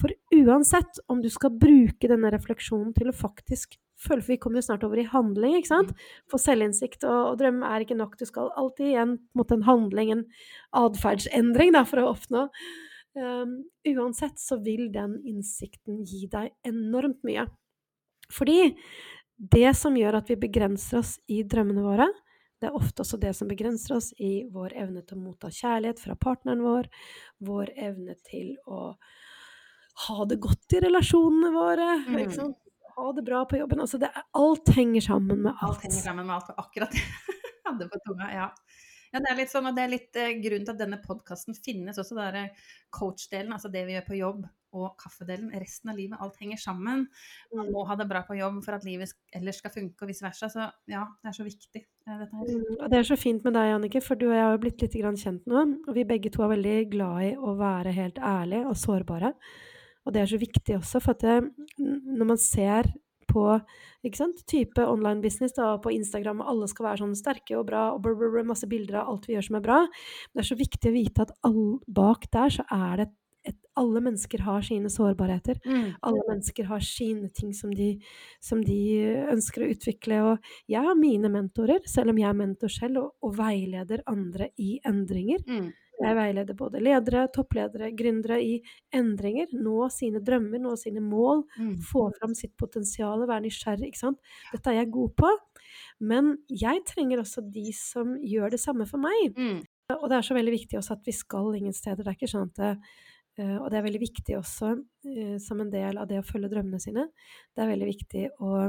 For uansett om du skal bruke denne refleksjonen til å faktisk føle For vi kommer jo snart over i handling, ikke sant? Mm. For selvinnsikt og, og drøm er ikke nok. Du skal alltid igjen mot en handling, en atferdsendring, for å oppnå. Um, uansett så vil den innsikten gi deg enormt mye. Fordi det som gjør at vi begrenser oss i drømmene våre, det er ofte også det som begrenser oss i vår evne til å motta kjærlighet fra partneren vår, vår evne til å ha det godt i relasjonene våre. Mm. Ha det bra på jobben. Altså det, alt henger sammen med alt. Alt henger sammen med alt. Akkurat det [LAUGHS] hadde på tunga, ja. Ja, det er litt sånn, og det er litt uh, grunnen til at denne podkasten finnes også. Det er eh, coach-delen, altså det vi gjør på jobb, og kaffedelen. Resten av livet, alt henger sammen. Man må ha det bra på jobb for at livet ellers skal funke, og vice versa. Så ja, det er så viktig. Uh, dette her. Mm, og det er så fint med deg, Annike, for du og jeg har jo blitt litt kjent nå. Og vi begge to er veldig glad i å være helt ærlige og sårbare. Og det er så viktig også, for at det, når man ser på ikke sant? type online business da, på Instagram, og alle skal være sånn sterke og bra, og brr, brr, masse bilder av alt vi gjør som er bra. Men det er så viktig å vite at all, bak der så er det et, alle mennesker har sine sårbarheter. Mm. Alle mennesker har sine ting som de, som de, ønsker å utvikle. Og jeg har mine mentorer, selv om jeg er mentor selv, og, og veileder andre i endringer. Mm. Jeg veileder både ledere, toppledere, gründere i endringer. Nå sine drømmer, nå sine mål. Mm. Få fram sitt potensial, være nysgjerrig. ikke sant? Dette er jeg god på. Men jeg trenger også de som gjør det samme for meg. Mm. Og det er så veldig viktig også at vi skal ingen steder. Det er ikke sånn at det, uh, Og det er veldig viktig også, uh, som en del av det å følge drømmene sine, det er veldig viktig å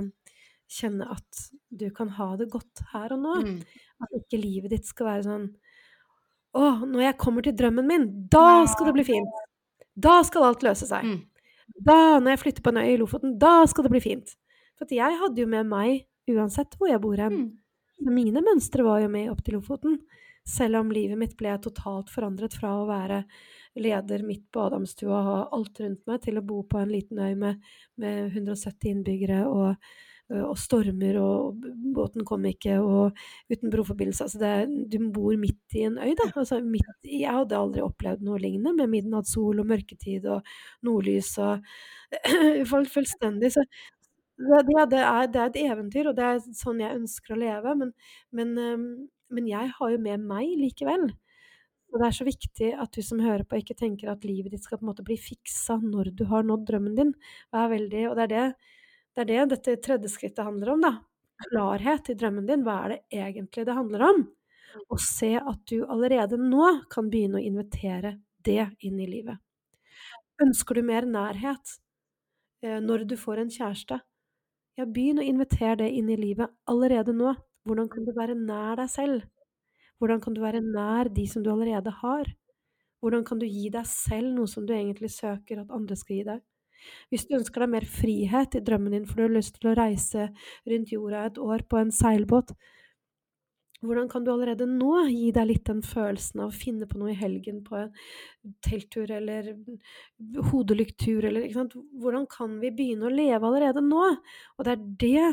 kjenne at du kan ha det godt her og nå. Mm. At ikke livet ditt skal være sånn å, når jeg kommer til drømmen min, da skal det bli fint! Da skal alt løse seg. Mm. Da, når jeg flytter på en øy i Lofoten, da skal det bli fint. For jeg hadde jo med meg, uansett hvor jeg bor hen, mm. Mine mønstre var jo med opp til Lofoten. Selv om livet mitt ble totalt forandret fra å være leder midt på Adamstua og ha alt rundt meg, til å bo på en liten øy med, med 170 innbyggere og, og, stormer, og båten kom ikke, og uten broforbindelse. Altså det, du bor midt i en øy, da. Altså midt, jeg hadde aldri opplevd noe lignende, med midnattssol og mørketid og nordlys og [CLEARS THROAT] fullstendig. Så det, det, er, det, er, et eventyr, og det er sånn jeg ønsker å leve. Men, men men jeg har jo med meg likevel. Og det er så viktig at du som hører på, ikke tenker at livet ditt skal på en måte bli fiksa når du har nådd drømmen din. Og, veldig, og det, er det, det, er det, dette tredje skrittet handler om, da. Klarhet i drømmen din. Hva er det egentlig det handler om? Og se at du allerede nå kan begynne å invitere det inn i livet. Ønsker du mer nærhet eh, når du får en kjæreste? Ja, begynn å invitere det inn i livet allerede nå. Hvordan kan du være nær deg selv? Hvordan kan du være nær de som du allerede har? Hvordan kan du gi deg selv noe som du egentlig søker at andre skal gi deg? Hvis du ønsker deg mer frihet i drømmen din, for du har lyst til å reise rundt jorda et år på en seilbåt, hvordan kan du allerede nå gi deg litt den følelsen av å finne på noe i helgen på en telttur eller hodelykttur eller ikke sant? Hvordan kan vi begynne å leve allerede nå? Og det er det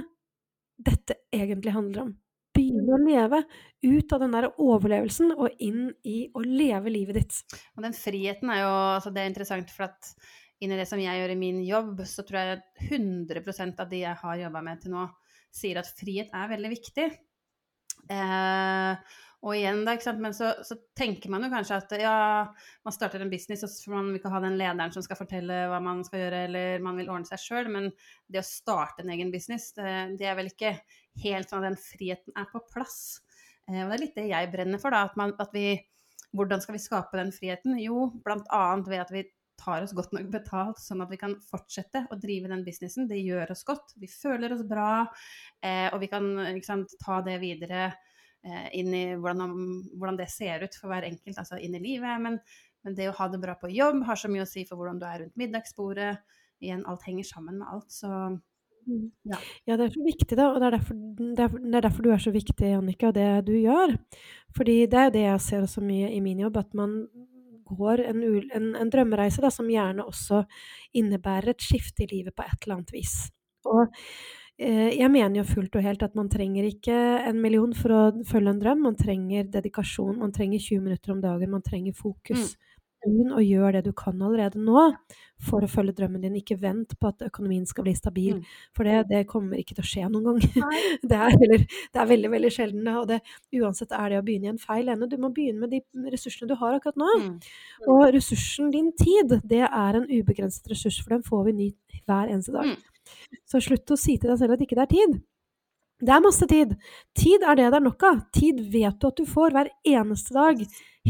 dette egentlig handler om. Begynne å leve ut av den der overlevelsen og inn i å leve livet ditt. Og den friheten er jo altså Det er interessant, for at inn i det som jeg gjør i min jobb, så tror jeg at 100% av de jeg har jobba med til nå, sier at frihet er veldig viktig. Eh, og igjen, da, Men så, så, tenker man jo kanskje at ja, man starter en business, og så man vil ikke ha den lederen som skal fortelle hva man skal gjøre, eller man vil ordne seg sjøl. Men det å starte en egen business, det, det, er vel ikke helt sånn at den friheten er på plass. Eh, og det er litt det jeg brenner for, da. At, man, at vi Hvordan skal vi skape den friheten? Jo, bl.a. ved at vi tar oss godt nok betalt, sånn at vi kan fortsette å drive den businessen. Det gjør oss godt. Vi føler oss bra, eh, og vi kan sant, ta det videre Eh, inn i hvordan, hvordan, det ser ut for hver enkelt, altså inn i livet. Men, men, det å ha det bra på jobb har så mye å si for hvordan du er rundt middagsbordet. Igjen, alt henger sammen med alt, så mm. ja. ja. det er så viktig, da. Og det er, derfor, det, er, det er derfor du er så viktig, Jannicke, og det du gjør. Fordi det er det jeg ser så mye i min jobb, at man går en, en, en drømmereise da, som gjerne også innebærer et skifte i livet på et eller annet vis. Og Eh, jeg mener jo fullt og helt at man trenger ikke en million for å følge en drøm. Man trenger dedikasjon, man trenger 20 minutter om dagen, man trenger fokus. Mm. Begynn å gjøre det du kan allerede nå for å følge drømmen din. Ikke vent på at økonomien skal bli stabil, mm. for det, det, kommer ikke til å skje noen gang. [LAUGHS] Det er, eller, det er, veldig veldig sjelden. Og det, uansett er det å begynne i en feil ende. Du må begynne med de ressursene du har akkurat nå. Mm. Og ressursen din tid, det er en ubegrenset ressurs, for den får vi ny hver eneste dag. Mm. Så slutt å si til deg selv at ikke det er tid. Det er masse tid. Tid er det det er nok av. Tid vet du at du får hver eneste dag,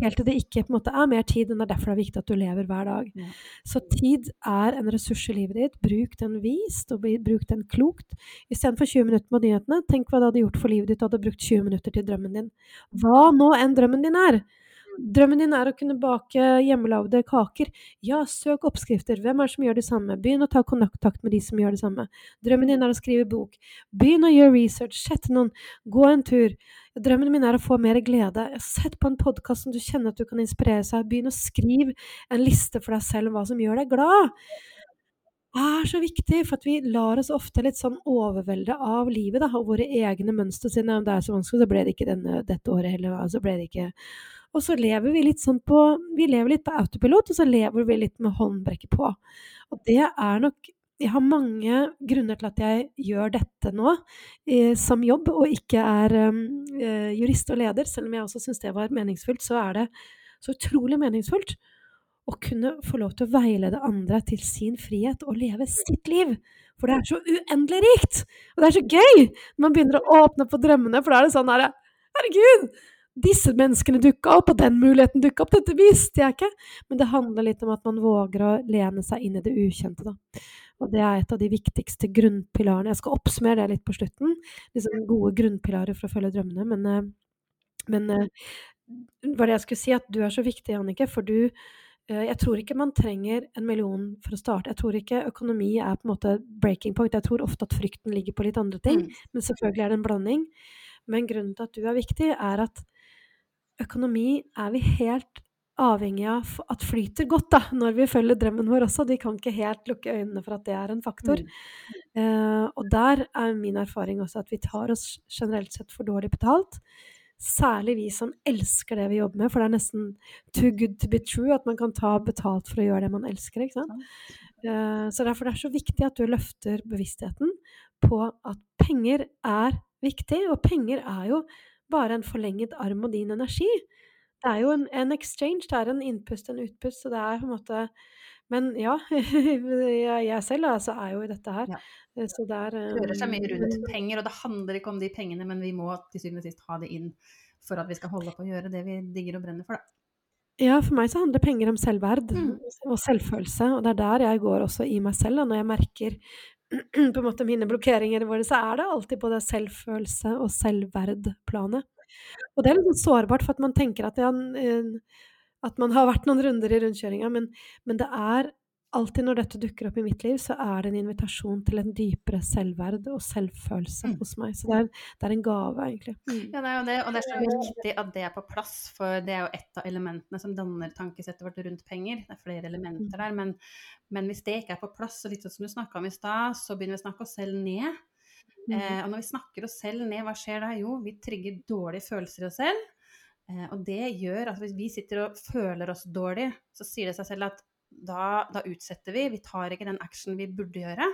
helt til det ikke på en måte er mer tid. enn det er derfor det er viktig at du lever hver dag. Ja. Så tid er en ressurs i livet ditt. Bruk den vist, og bruk den klokt. Istedenfor 20 minutter på nyhetene, tenk hva det hadde gjort for livet ditt. Du hadde brukt 20 minutter til drømmen din. Hva nå enn drømmen din er. Drømmen din er å kunne bake hjemmelagde kaker. Ja, søk oppskrifter. Hvem er det som gjør det samme? Begynn å ta kontakt med de som gjør det samme. Drømmen din er å skrive bok. Begynn å gjøre research. Sett noen. Gå en tur. Drømmen min er å få mer glede. Sett på en podkast som du kjenner at du kan inspirere seg. Begynn å skrive en liste for deg selv om hva som gjør deg glad Det er så viktig, for at vi lar oss ofte litt sånn overvelde av livet da, og våre egne mønstre. Siden det er så vanskelig, så ble det ikke denne, dette året heller. Så ble det ikke og så lever vi litt sånn på Vi lever litt på autopilot, og så lever vi litt med håndbrekket på. Og det er nok jeg har mange grunner til at jeg gjør dette nå eh, som jobb, og ikke er eh, jurist og leder. Selv om jeg også syns det var meningsfullt, så er det så utrolig meningsfullt å kunne få lov til å veilede andre til sin frihet og leve sitt liv. For det er så uendelig rikt! Og det er så gøy når man begynner å åpne på drømmene, for da er det sånn herre Herregud! Disse menneskene dukka opp, og den muligheten dukka opp. Dette visste jeg ikke. Men det handler litt om at man våger å lene seg inn i det ukjente, da. Og det er et av de viktigste grunnpilarene. Jeg skal oppsummere det litt på slutten. Liksom gode grunnpilarer for å følge drømmene. Men, eh, men eh, var det jeg skulle si, at du er så viktig, Annike, for du eh, jeg tror ikke man trenger en million for å starte. Jeg tror ikke økonomi er på en måte breaking point. Jeg tror ofte at frykten ligger på litt andre ting. Mm. Men selvfølgelig er det en blanding. Men grunnen til at du er viktig, er at økonomi er vi helt avhengig av at flyter godt da, når vi følger drømmen vår også. De kan ikke helt lukke øynene for at det er en faktor. Mm. Uh, og der er min erfaring også at vi tar oss generelt sett for dårlig betalt. Særlig vi som elsker det vi jobber med, for det er nesten too good to be true at man kan ta betalt for å gjøre det man elsker. ikke sant? Uh, så derfor det er det så viktig at du løfter bevisstheten på at penger er viktig, og penger er jo bare en forlenget arm og din energi. Det er jo en, en exchange, det er en innpust, en utpust, så det er på en måte Men ja, [LAUGHS] jeg selv altså, er jo i dette her. Ja. Eh, så det er Rører seg mye rundt um, penger, og det handler ikke om de pengene, men vi må til syvende og sist ha det inn for at vi skal holde på å gjøre det vi digger og brenner for, da. Ja, for meg så handler penger om selvverd mm. og selvfølelse, og det er der jeg går også i meg selv. Da, når jeg merker [CLEARS THROAT] på en måte mine blokkeringer våre, så er det alltid på det selvfølelse- og selvverdplanet. Og det er litt sårbart, for at man tenker at, ja, at man har vært noen runder i rundkjøringa, men, men, det er alltid når dette dukker opp i mitt liv, så er det en invitasjon til en dypere selvverd og selvfølelse mm. hos meg. Så det er, det er en gave, egentlig. Mm. Ja, det er jo det, og det er så viktig at det er på plass, for det er jo et av elementene som danner tankesettet vårt rundt penger. Det er flere elementer mm. der, men, men hvis det ikke er på plass, og litt sånn som du snakka om i stad, så begynner vi å snakke oss selv ned. Mm. Eh, og når vi snakker oss selv ned, hva skjer da? Jo, vi trigger dårlige følelser i oss selv. Eh, og det gjør at hvis vi sitter og føler oss dårlig, så sier det seg selv at da, da, utsetter vi. Vi tar ikke den action vi burde gjøre.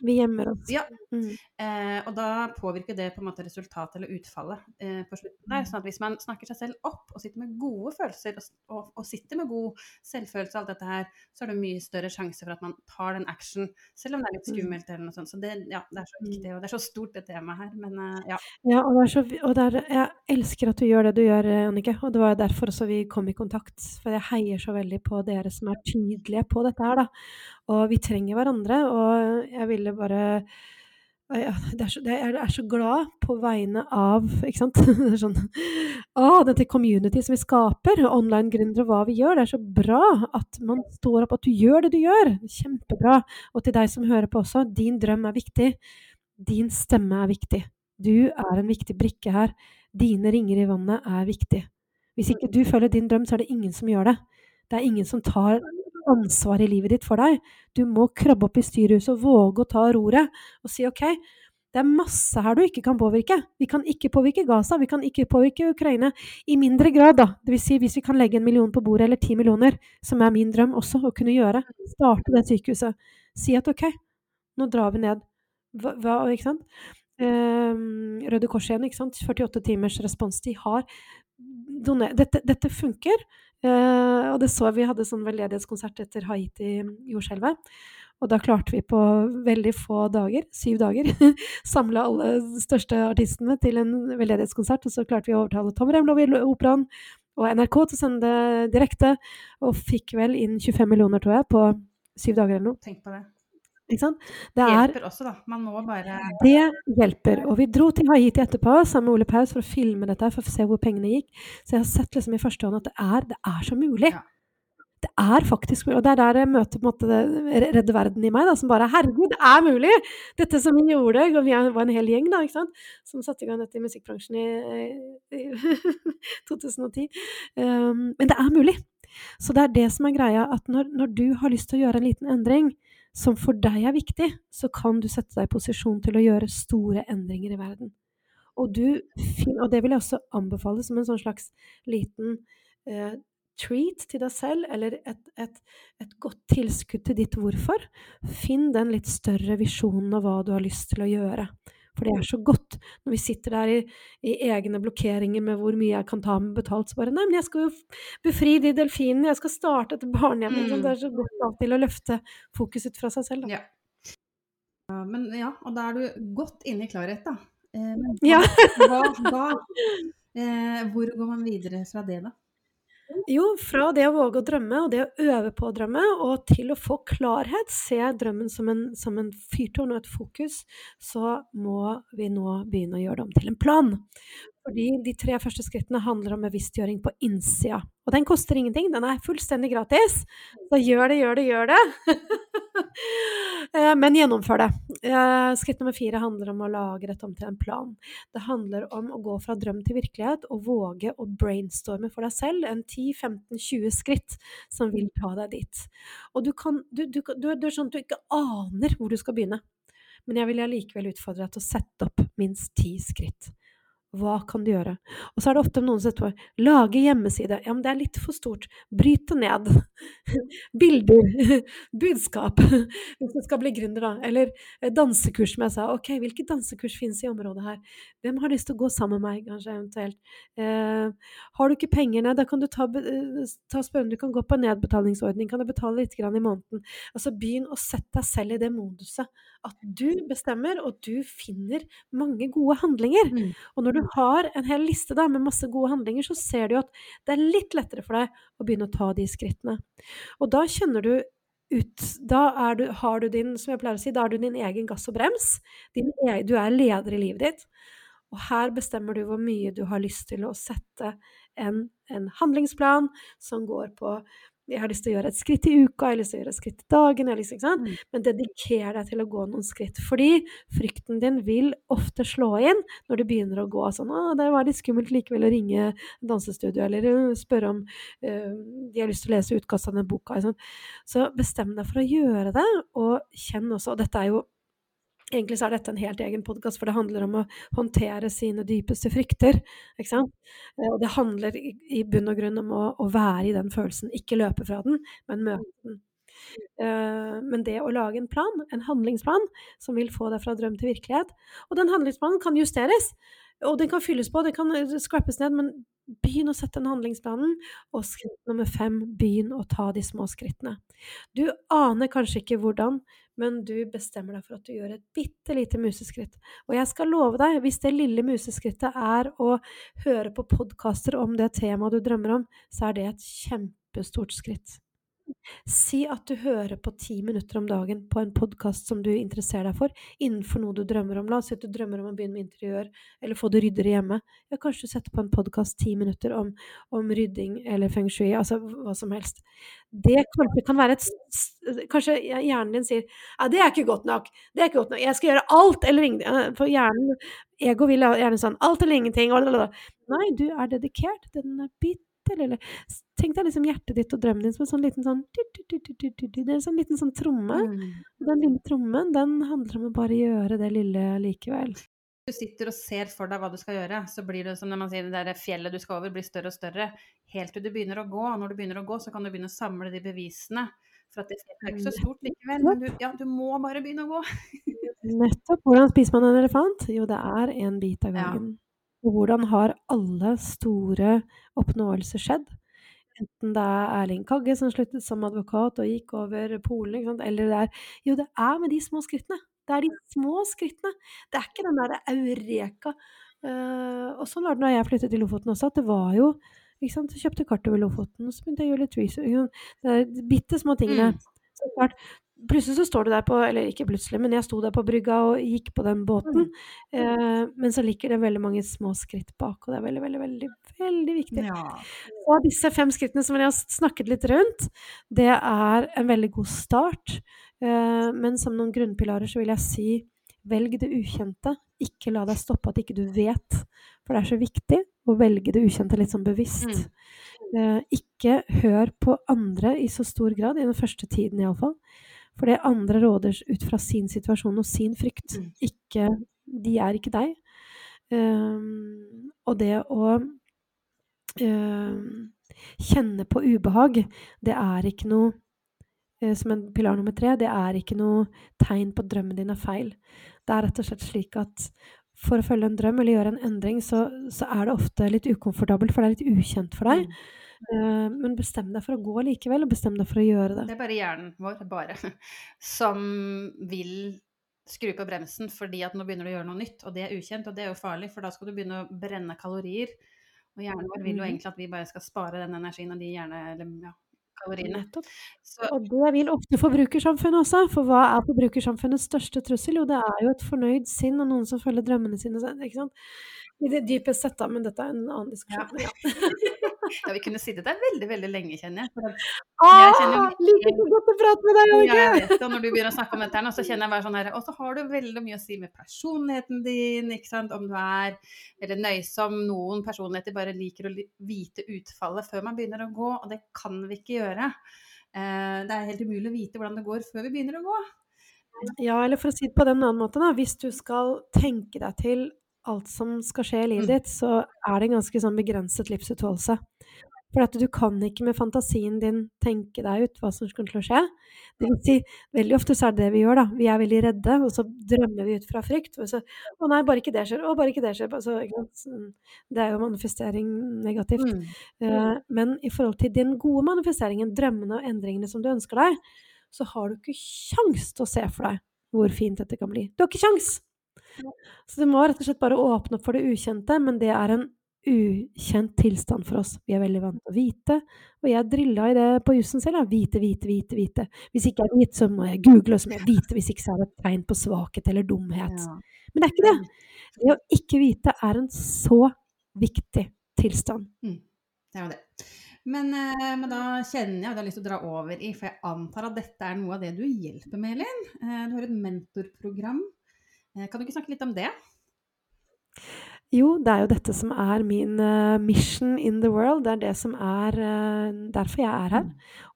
Vi gjemmer oss. Ja. Mm. Eh, og da påvirker det på en måte resultatet eller utfallet eh, på slutten der. sånn at hvis man snakker seg selv opp og sitter med gode følelser og, og, og, sitter med god selvfølelse og alt dette her, så er det mye større sjanse for at man tar den action, selv om det er litt mm. skummelt eller noe sånt. Så det, ja, det er så viktig, mm. og det er så stort det temaet her, men eh, ja. Ja, og, det så, og det er, jeg elsker at du gjør det du gjør, Annike, og det var derfor også vi kom i kontakt. For jeg heier så veldig på dere som er tydelige på dette her, da. Og vi trenger hverandre, og jeg ville bare ja, det er så, det jeg er så glad på vegne av ikke sant? [LAUGHS] Det er sånn, å, dette community som vi skaper, online-gründere, hva vi gjør. Det er så bra at man står opp, at du gjør det du gjør. Kjempebra. Og til deg som hører på også, din drøm er viktig. Din stemme er viktig. Du er en viktig brikke her. Dine ringer i vannet er viktig. Hvis ikke du følger din drøm, så er det ingen som gjør det. Det er ingen som tar ansvar i livet ditt for deg. Du må krabbe opp i styrhuset og våge å ta roret og si OK, det er masse her du ikke kan påvirke. Vi kan ikke påvirke Gaza, vi kan ikke påvirke Ukraina. I mindre grad, da. Det vil si hvis vi kan legge en million på bordet, eller ti millioner, som er min drøm også å kunne gjøre. Starte det sykehuset. Si at OK, nå drar vi ned. Hva, hva ikke sant? Um, Røde Kors igjen, ikke sant. 48 timers responstid har dette, dette funker. Eh, og det så vi hadde sånn veldedighetskonsert etter Haiti-jordskjelvet. Og da klarte vi på veldig få dager, syv dager, [LAUGHS] samle alle største artistene til en veldedighetskonsert. Og så klarte vi å overtale Tom Remlov i Operaen og NRK til å sende det direkte. Og fikk vel inn 25 millioner, tror jeg, på syv dager eller noe. Tenk på det. Ikke sant? Det hjelper også, da. Man må bare Det hjelper. Og vi dro til Haiti etterpå sammen med Ole Paus for å filme dette, for å se hvor pengene gikk. Så jeg har sett liksom i første hånd at det er, det er så mulig. Ja. Det er faktisk mulig. Og det er der jeg møter på en måte redde verden i meg, da, som bare Herregud, det er mulig! Dette som vi gjorde. Og vi var en hel gjeng da, ikke sant? som satte i gang dette i musikkbransjen i, i 2010. Um, [LAUGHS] men det er mulig. Så det er det som er greia, at når, når du har lyst til å gjøre en liten endring, som for deg er viktig, så kan du sette deg i posisjon til å gjøre store endringer i verden. Og, du, og det vil jeg også anbefale som en sånn slags liten eh, treat til deg selv, eller et, et, et, godt tilskudd til ditt hvorfor. Finn den litt større visjonen av hva du har lyst til å gjøre. For det er så godt når vi sitter der i, i, egne blokkeringer med hvor mye jeg kan ta med betalt. Så bare Nei, men jeg skal jo befri de delfinene, jeg skal starte et barnehjem. Mm. Det er så godt av til å løfte fokuset fra seg selv. Da. Ja. Men ja, og da er du godt inne i klarhet, da. Eh, ja. hva, hva, eh, hvor går man videre fra det, da? Jo, fra det å våge å drømme og det å øve på å drømme, og til å få klarhet, se drømmen som en, som en fyrtårn og et fokus, så må vi nå begynne å gjøre det om til en plan. Fordi de tre første skrittene handler om bevisstgjøring på innsida. Og den koster ingenting, den er fullstendig gratis. Så gjør det, gjør det, gjør det! [LAUGHS] Eh, men gjennomfør det. Eh, skritt nummer fire handler om å lage dette om til en plan. Det handler om å gå fra drøm til virkelighet og våge å brainstorme for deg selv en 10-15-20 skritt som vil ta deg dit. Og du kan du, du, du, er sånn at du ikke aner hvor du skal begynne. Men jeg vil allikevel utfordre deg til å sette opp minst ti skritt. Hva kan du gjøre? Og så er det ofte noen som sier lage hjemmeside. Ja, men det er litt for stort. Bryt [LAUGHS] [LAUGHS] [LAUGHS] det ned. Bilder. Budskap. Hvis du skal bli gründer, da. Eller eh, dansekurs, som jeg sa. Ok, hvilke dansekurs finnes i området her? Hvem har lyst til å gå sammen med meg, kanskje eventuelt? Eh, har du ikke pengene, da kan du ta, eh, ta spørre om du kan gå på en nedbetalingsordning. Kan du betale litt grann i måneden? Altså begynn å sette deg selv i det moduset at du bestemmer, og du finner mange gode handlinger. Mm. Og når du har en hel liste da, med masse gode handlinger, så ser du at det er litt lettere for deg å begynne å ta de skrittene. Og da kjenner du ut Da du, har du din, som jeg pleier å si, da er du din egen gass og brems. Din, e, du er leder i livet ditt. Og her bestemmer du hvor mye du har lyst til å sette en, en handlingsplan som går på jeg har lyst til å gjøre et skritt i uka, jeg har lyst til å gjøre et skritt i dagen. Liksom. Men dediker deg til å gå noen skritt. Fordi frykten din vil ofte slå inn når du begynner å gå sånn Å, det var litt skummelt likevel å ringe dansestudio, eller spørre om uh, de har lyst til å lese utkast av den boka. Liksom. Så bestem deg for å gjøre det, og kjenn også Og dette er jo Egentlig så er dette en helt egen podkast, for det handler om å håndtere sine dypeste frykter. Ikke sant? Eh, og det handler i, bunn og grunn om å, å, være i den følelsen, ikke løpe fra den, men møte den. Uh, men det å lage en plan, en handlingsplan, som vil få deg fra drøm til virkelighet Og den handlingsplanen kan justeres, og den kan fylles på, den kan eh, scrappes ned, men begynn å sette den handlingsplanen. Og skritt nummer fem, begynn å ta de små skrittene. Du aner kanskje ikke hvordan, men du bestemmer deg for at du gjør et bitte lite museskritt. Og jeg skal love deg, hvis det lille museskrittet er å høre på podkaster om det temaet du drømmer om, så er det et kjempestort skritt. Si at du hører på ti minutter om dagen på en podkast som du interesserer deg for, innenfor noe du drømmer om. La oss si at du drømmer om å begynne med interiør, eller få det ryddere hjemme. Ja, kanskje du setter på en podkast ti minutter om, om, rydding eller feng shui, altså hva som helst. Det kanskje kan være et Kanskje hjernen din sier ja, det er ikke godt nok, det er ikke godt nok, jeg skal gjøre alt eller ingenting. For hjernen, ego vil gjerne sånn alt eller ingenting. Nei, du er dedikert. Den er bitte lille Tenk deg liksom hjertet ditt og drømmen din som en sånn liten sånn Det er en sånn liten sånn tromme. Mm. Den lille trommen, den handler om å bare gjøre det lille likevel. Du sitter og ser for deg hva du skal gjøre, så blir det som når man sier det der fjellet du skal over, blir større og større. Helt til du begynner å gå. Og når du begynner å gå, så kan du begynne å samle de bevisene. For at det er ikke så stort likevel, men du, ja, du må bare begynne å gå. Nettopp. Hvordan spiser man en elefant? Jo, det er en bit av gangen. Ja. Og hvordan har alle store oppnåelser skjedd? Enten det er Erling Kagge som sluttet som advokat og gikk over Polen, eller det er Jo, det er med de små skrittene. Det er de små skrittene. Det er ikke den derre eureka. Uh, og sånn var det da jeg flyttet til Lofoten også, at det var jo ikke sant, Jeg kjøpte kart over Lofoten, og så begynte jeg å gjøre litt research. Det er bitte små tingene. Mm. Så klart, Plutselig så står du der på Eller ikke plutselig, men jeg sto der på brygga og gikk på den båten. Mm. Eh, men så ligger det veldig mange små skritt bak, og det er veldig, veldig, veldig, veldig viktig. Ja. Og disse fem skrittene som jeg har snakket litt rundt, det er en veldig god start. Eh, men som noen grunnpilarer så vil jeg si velg det ukjente. Ikke la deg stoppe at ikke du vet. For det er så viktig å velge det ukjente litt sånn bevisst. Mm. Eh, ikke hør på andre i så stor grad, i den første tiden iallfall. For det andre råder ut fra sin situasjon og sin frykt. Mm. Ikke, de er ikke deg. Um, og det å um, kjenne på ubehag, det er ikke noe uh, Som en pilar nummer tre, det er ikke noe tegn på at drømmen din er feil. Det er rett og slett slik at for å følge en drøm eller gjøre en endring, så, så er det ofte litt ukomfortabelt, for det er litt ukjent for deg. Uh, men bestem deg for å gå likevel, og bestem deg for å gjøre det. Det er bare hjernen vår, bare, [LAUGHS] som vil skru på bremsen fordi at nå begynner du å gjøre noe nytt, og det er ukjent, og det er jo farlig, for da skal du begynne å brenne kalorier. Og hjernen vår vil jo mm. egentlig at vi bare skal spare den energien og de hjerne, eller, ja, kaloriene. Så. Og det vil ofte forbrukersamfunnet også, for hva er forbrukersamfunnets største trussel? Jo, det er jo et fornøyd sinn og noen som følger drømmene sine. ikke sant? I det dypest sett, da, men dette er en annen diskusjon. Ja. [LAUGHS] [LAUGHS] Ja, vi kunne sittet der veldig, veldig lenge, kjenner jeg. Jeg kjenner liker så godt å prate med deg, Ja, vet det. Når du begynner å snakke om dette, så kjenner jeg bare sånn her Og så har du veldig mye å si med personligheten din, ikke sant. Om du er veldig nøysom. Noen personligheter bare liker å vite utfallet før man begynner å gå, og det kan vi ikke gjøre. Eh, Det er helt umulig å vite hvordan det går før vi begynner å gå. Ja, eller for å si det på den annen måte, da. Hvis du skal tenke deg til alt som skal skje i livet Mm. ditt, så er det en ganske sånn begrenset livsutholdelse. For at du kan ikke med fantasien din tenke deg ut hva som kommer til å skje. Det vil si, veldig ofte så er det det vi gjør, da. Vi er veldig redde, og så drømmer vi ut fra frykt. Og så Å nei, bare ikke det skjer. Å, bare ikke det skjer. Så, ikke Det er jo manifestering negativt. Mm. Eh, men i forhold til den gode manifesteringen, drømmene og endringene som du ønsker deg, så har du ikke kjangs til å se for deg hvor fint dette kan bli. Du har ikke kjangs! Så du må rett og slett bare åpne opp for det ukjente, men det er en ukjent tilstand for oss. Vi er veldig vant til å vite, og jeg drilla i det på jussen selv. Da. Vite, vite, vite, vite. Hvis ikke jeg vet, så må jeg google, og så må jeg vite. Hvis ikke så er det et tegn på svakhet eller dumhet. Ja. Men det er ikke det. Det å ikke vite er en så viktig tilstand. Mm. Det er jo det. Men, eh, men da kjenner jeg at jeg har lyst til å dra over i, for jeg antar at dette er noe av det du hjelper med, Elin. Eh, Du har et mentorprogram. Eh, Kan du ikke snakke litt om det? Jo, det er jo dette som er min eh, mission in the world. Det er det som er eh, derfor jeg er her.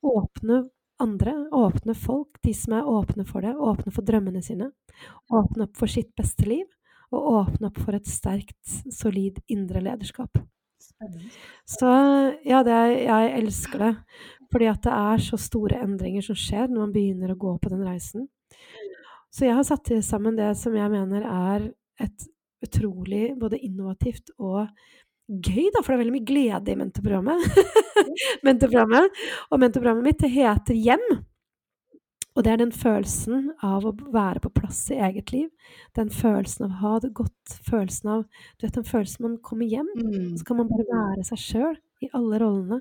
Åpne andre, åpne folk, de som er åpne for det. Åpne for drømmene sine. Åpne opp for sitt beste liv. Og åpne opp for et sterkt, solid indre lederskap. Så ja, det er, jeg elsker det. Fordi at det er så store endringer som skjer når man begynner å gå på den reisen. Så jeg har satt sammen det som jeg mener er et utrolig både innovativt og gøy, da, for det er veldig mye glede i mentorprogrammet. [LAUGHS] mentorprogrammet. Og mentorprogrammet mitt det heter Hjem. Og det er den følelsen av å være på plass i eget liv. Den følelsen av å ha det godt. Følelsen av Du vet den følelsen man kommer hjem, Mm. så kan man bare være seg sjøl i alle rollene.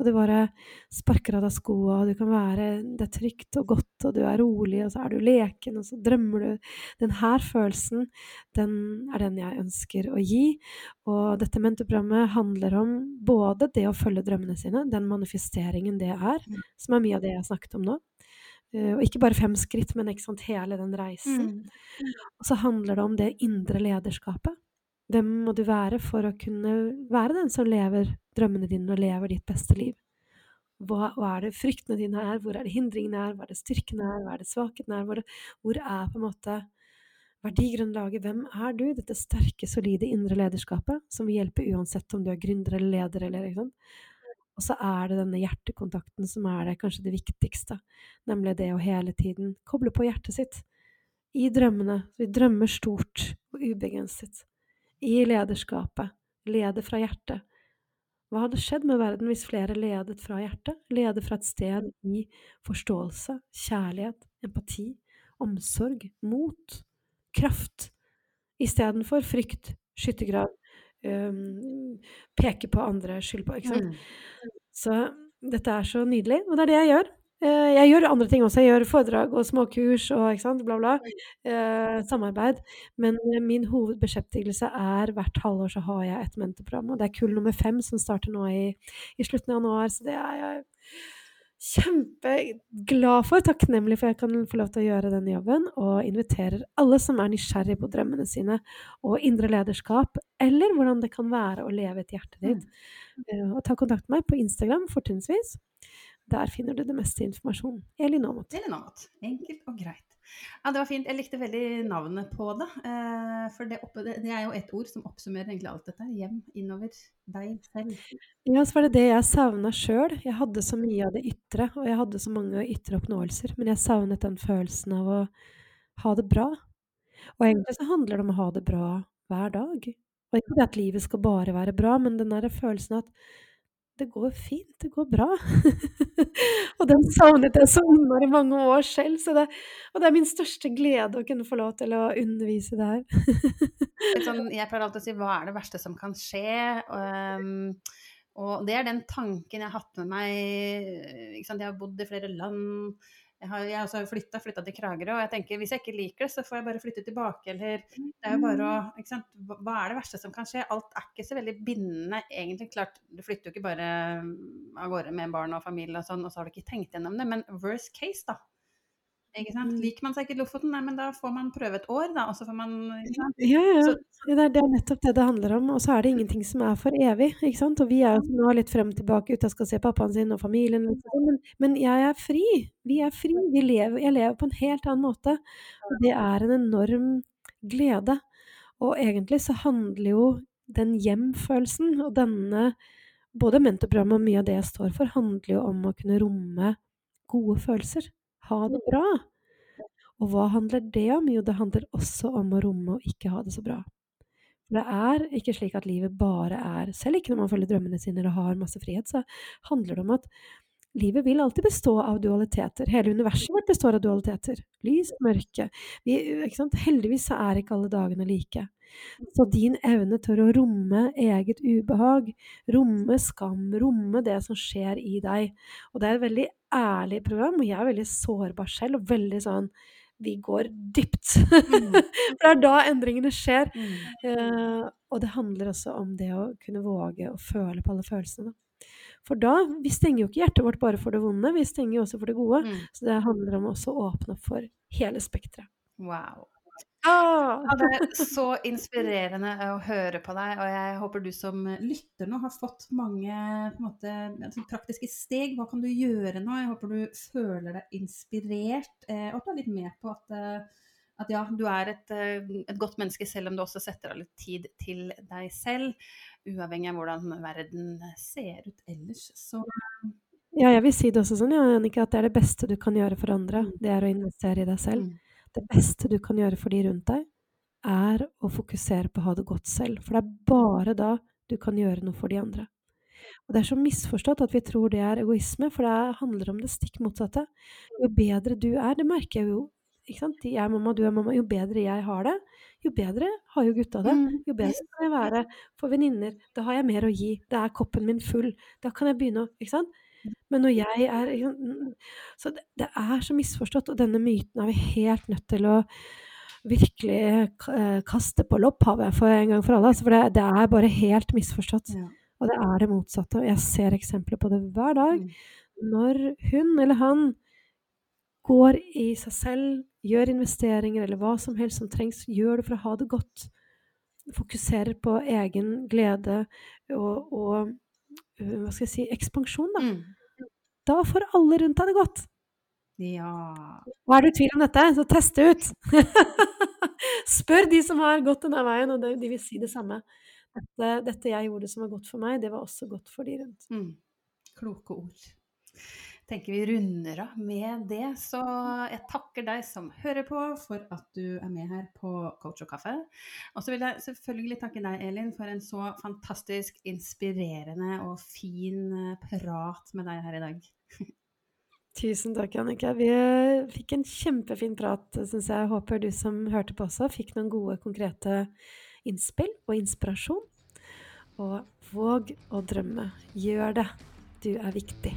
Og du bare sparker av deg skoa, og du kan være Det er trygt og godt, og du er rolig, og så er du leken, og så drømmer du. Den her følelsen, den er den jeg ønsker å gi. Og dette mentorprogrammet handler om både det å følge drømmene sine, den manifesteringen det er, Mm. som er mye av det jeg har snakket om nå. Eh, Og ikke bare fem skritt, men sant, hele den reisen. Mm. Og så handler det om det indre lederskapet. Hvem må du være for å kunne være den som lever drømmene dine og lever ditt beste liv? Hva, hva er det fryktene dine er, hvor er det hindringene er, hva er det styrkene er, hva er det svakhetene er, hvor, hvor er på en måte verdigrunnlaget, hvem er du? Dette sterke, solide indre lederskapet som vil hjelpe uansett om du er gründer eller leder eller ikke sant. Og så er det denne hjertekontakten som er det kanskje det viktigste, nemlig det å hele tiden koble på hjertet sitt i drømmene. Vi drømmer stort og ubegrenset. I lederskapet. Lede fra hjertet. Hva hadde skjedd med verden hvis flere ledet fra hjertet? Lede fra et sted i forståelse, kjærlighet, empati, omsorg, mot, kraft, istedenfor frykt, skyttergrav, øhm, peke på andre, skyld på, ikke sant? Mm. Så dette er så nydelig, og det er det jeg gjør. Eh, Jeg gjør andre ting også. Jeg gjør foredrag og småkurs og ikke sant, bla, bla. Eh, samarbeid. Men eh, min hovedbeskjeftigelse er hvert halvår så har jeg et mentorprogram. Og det er kull nummer fem som starter nå i, i slutten av januar. Så det er jeg kjempeglad for. Takknemlig for jeg kan få lov til å gjøre den jobben. Og inviterer alle som er nysgjerrig på drømmene sine og indre lederskap, eller hvordan det kan være å leve et hjerte ditt. Eh, Og ta kontakt med meg på Instagram fortrinnsvis. Der finner du det meste informasjon. Elin Aamodt. Noe annet. Enkelt og greit. Ja, det var fint. Jeg likte veldig navnet på det. eh, For det, er jo ett ord som oppsummerer egentlig alt dette. Hjem, innover, deg selv. Ja, så var det det jeg savna sjøl. Jeg hadde så mye av det ytre, og jeg hadde så mange ytre oppnåelser. Men jeg savnet den følelsen av å ha det bra. Og egentlig så handler det om å ha det bra hver dag. Og ikke at livet skal bare være bra, men den der følelsen at det går fint, det går bra. [LAUGHS] og den savnet jeg så innmari mange år selv. Det, og det er min største glede å kunne få lov til å undervise det her. [LAUGHS] Sånn, jeg pleier alltid å si hva er det verste som kan skje? Um, og det er den tanken jeg har hatt med meg. Jeg har bodd i flere land. Jeg har jeg har også flytta, flytta til Kragerø, og jeg tenker hvis jeg ikke liker det, så får jeg bare flytte tilbake, eller Det er jo bare å ikke sant? Hva er det verste som kan skje? Alt er ikke så veldig bindende, egentlig. Klart, du flytter jo ikke bare mm, av gårde med barn og familie og sånn, og så har du ikke tenkt gjennom det, men worst case, da. Ikke sant? Mm. Liker man seg ikke Lofoten, nei, men da får man prøve et år, da, og så får man? Ja, ja. Så, Ja, Det er, det er nettopp det det handler om. Og så er det ingenting som er for evig. ikke sant? Og vi er jo nå litt frem og tilbake ute og skal se pappaen sin og familien. Liksom. Men, men jeg er fri. Vi er fri. Vi lever, jeg lever på en helt annen måte. Og det er en enorm glede. Og egentlig så handler jo den hjem-følelsen og denne Både mentorprogrammet og mye av det jeg står for, handler jo om å kunne romme gode følelser. Ha det bra. Og hva handler det om? Jo, det handler også om å romme og ikke ha det så bra. For det er ikke slik at livet bare er Selv ikke når man følger drømmene sine eller har masse frihet, så handler det om at livet vil alltid bestå av dualiteter. Hele universet vårt består av dualiteter. Lys, mørke. Vi? Heldigvis så er ikke alle dagene like. Så din evne til å romme eget ubehag, romme skam, romme det som skjer i deg Og det er et veldig ærlig program, og jeg er veldig sårbar selv, og veldig sånn vi går dypt. Mm. [LAUGHS] For det er da endringene skjer. mm. Uh, og det handler også om det å kunne våge å føle på alle følelsene. For da Vi stenger jo ikke hjertet vårt bare for det vonde, vi stenger jo også for det gode. Mm. Så det handler om også å åpne opp for hele spekteret. Wow. Ah! Ja, det er så inspirerende å høre på deg, og jeg håper du som lytter nå har fått mange måte, altså, praktiske steg. Hva kan du gjøre nå? Jeg håper du føler deg inspirert, eh, og at du er litt med på at, eh, at ja, du er et, eh, et godt menneske, selv om du også setter av litt tid til deg selv. Uavhengig av hvordan verden ser ut ellers. Så Ja, jeg vil si det også sånn, ja, Annika, at det er det beste du kan gjøre for andre. Det er å investere i deg selv. mm, Det beste du kan gjøre for de rundt deg, er å fokusere på å ha det godt selv. For det er bare da du kan gjøre noe for de andre. Og det er så misforstått at vi tror det er egoisme, for det handler om det stikk motsatte. Jo bedre du er, det merker jeg jo. Ikke sant? Jeg er mamma, du er mamma. Jo bedre jeg har det, jo bedre har jo gutta det. mm, Jo bedre kan jeg være for venninner. Da har jeg mer å gi. Da er koppen min full. Da kan jeg begynne å Ikke sant? Men når jeg er mm, Så det, det er så misforstått, og denne myten er vi helt nødt til å virkelig eh, kaste på lopphavet for en gang for alle. Altså, for det, det er bare helt misforstått. ja. Og det er det motsatte. Jeg ser eksempler på det hver dag. Mm. Når hun eller han går i seg selv, gjør investeringer eller hva som helst som trengs, gjør det for å ha det godt. Fokuserer på egen glede og, og øh, hva skal jeg si, ekspansjon, da. Mm. Da får alle rundt deg det godt. Ja. Og er du i tvil om dette, så test det ut! [LAUGHS] Spør de som har gått denne veien, og de de vil si det samme. Dette, dette jeg gjorde som var godt for meg, det var også godt for de rundt. Mm. Kloke ord. Tenker vi runder av med det. Så jeg takker deg som hører på for at du er med her på Coach og kaffe. Og så vil jeg selvfølgelig takke deg, Elin, for en så fantastisk inspirerende og fin eh, prat med deg her i dag. [LAUGHS] Tusen takk, Jannicke. Vi eh, fikk en kjempefin prat, syns jeg. Håper du som hørte på også, fikk noen gode, konkrete innspill og inspirasjon. Og våg å drømme. Gjør det. Du er viktig.